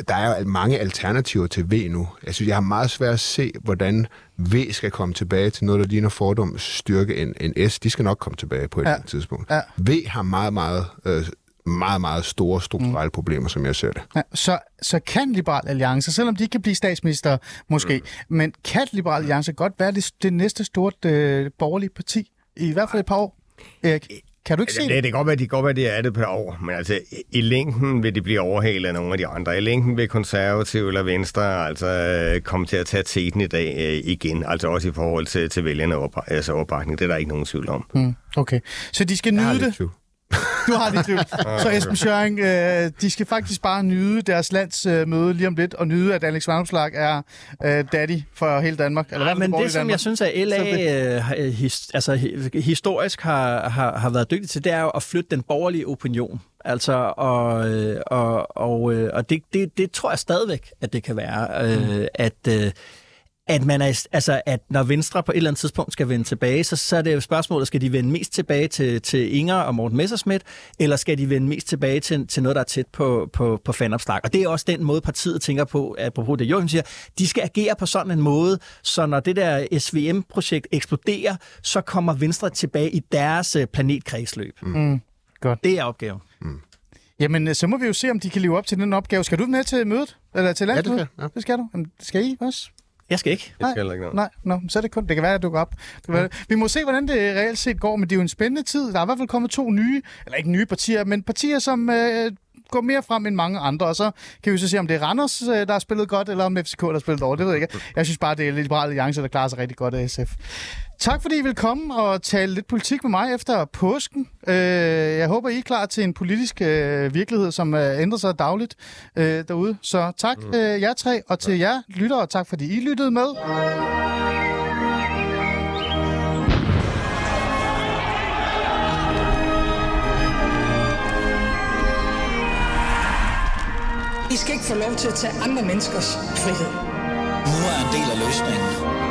der er jo mange alternativer til V nu. Jeg synes, jeg har meget svært at se, hvordan V skal komme tilbage til noget, der ligner fordom styrke en, en S. De skal nok komme tilbage på et ja. tidspunkt. Ja. V har meget, meget øh, meget, meget store strukturelle mm. problemer, som jeg ser det. Ja, så, så kan Liberal Alliance, selvom de ikke kan blive statsminister måske, mm. men kan Liberal Alliance godt være det, det næste stort øh, borgerlige parti? I hvert fald et par år, Erik? Kan du ikke se det? Det, det kan godt være, de, godt være, de er det på år, men altså i længden vil de blive overhalet af nogle af de andre. I længden vil konservative eller venstre altså komme til at tage teten i dag øh, igen, altså også i forhold til, til vælgerne altså overbakning. Det er der ikke nogen tvivl om. Mm, okay, så de skal nyde det? Du har det tvivl. Så Esben Schøring, øh, de skal faktisk bare nyde deres landsmøde øh, lige om lidt, og nyde, at Alex Vandomslag er øh, daddy for hele Danmark. Eller ja, men det, som jeg synes, at LA øh, his, altså, historisk har, har, har været dygtig til, det er jo at flytte den borgerlige opinion. Altså, og, øh, og, og, øh, og det, det, det tror jeg stadigvæk, at det kan være, øh, mm. at... Øh, at, man er, altså, at når Venstre på et eller andet tidspunkt skal vende tilbage, så, så er det jo spørgsmålet, skal de vende mest tilbage til, til Inger og Morten Messerschmidt, eller skal de vende mest tilbage til, til noget, der er tæt på, på, på fanopslag? Og det er også den måde, partiet tænker på, apropos det Jørgen siger, de skal agere på sådan en måde, så når det der SVM-projekt eksploderer, så kommer Venstre tilbage i deres øh, planetkredsløb. Mm. Mm. Godt. Det er opgaven. Mm. Jamen, øh, så må vi jo se, om de kan leve op til den opgave. Skal du med til mødet? Eller til landsmødet? Ja, det skal, ja. det skal du. Jamen, skal I også? Jeg skal ikke. Jeg skal ikke noget. Nej, no, så er det kun. Det kan være, at du går op. Det kan være, Vi må se, hvordan det reelt set går, men det er jo en spændende tid. Der er i hvert fald kommet to nye, eller ikke nye partier, men partier, som øh, går mere frem end mange andre, og så kan vi så se, om det er Randers, øh, der har spillet godt, eller om FCK, der har spillet dårligt. Det ved jeg ikke. Jeg synes bare, det er Liberale Alliance, der klarer sig rigtig godt af SF. Tak fordi I vil komme og tale lidt politik med mig efter påsken. Øh, jeg håber, I er klar til en politisk øh, virkelighed, som ændrer sig dagligt derude. Så tak mm. jer tre, og til jer lyttere, tak fordi I lyttede med. I skal ikke få lov til at tage andre menneskers frihed. Nu er en del af løsningen.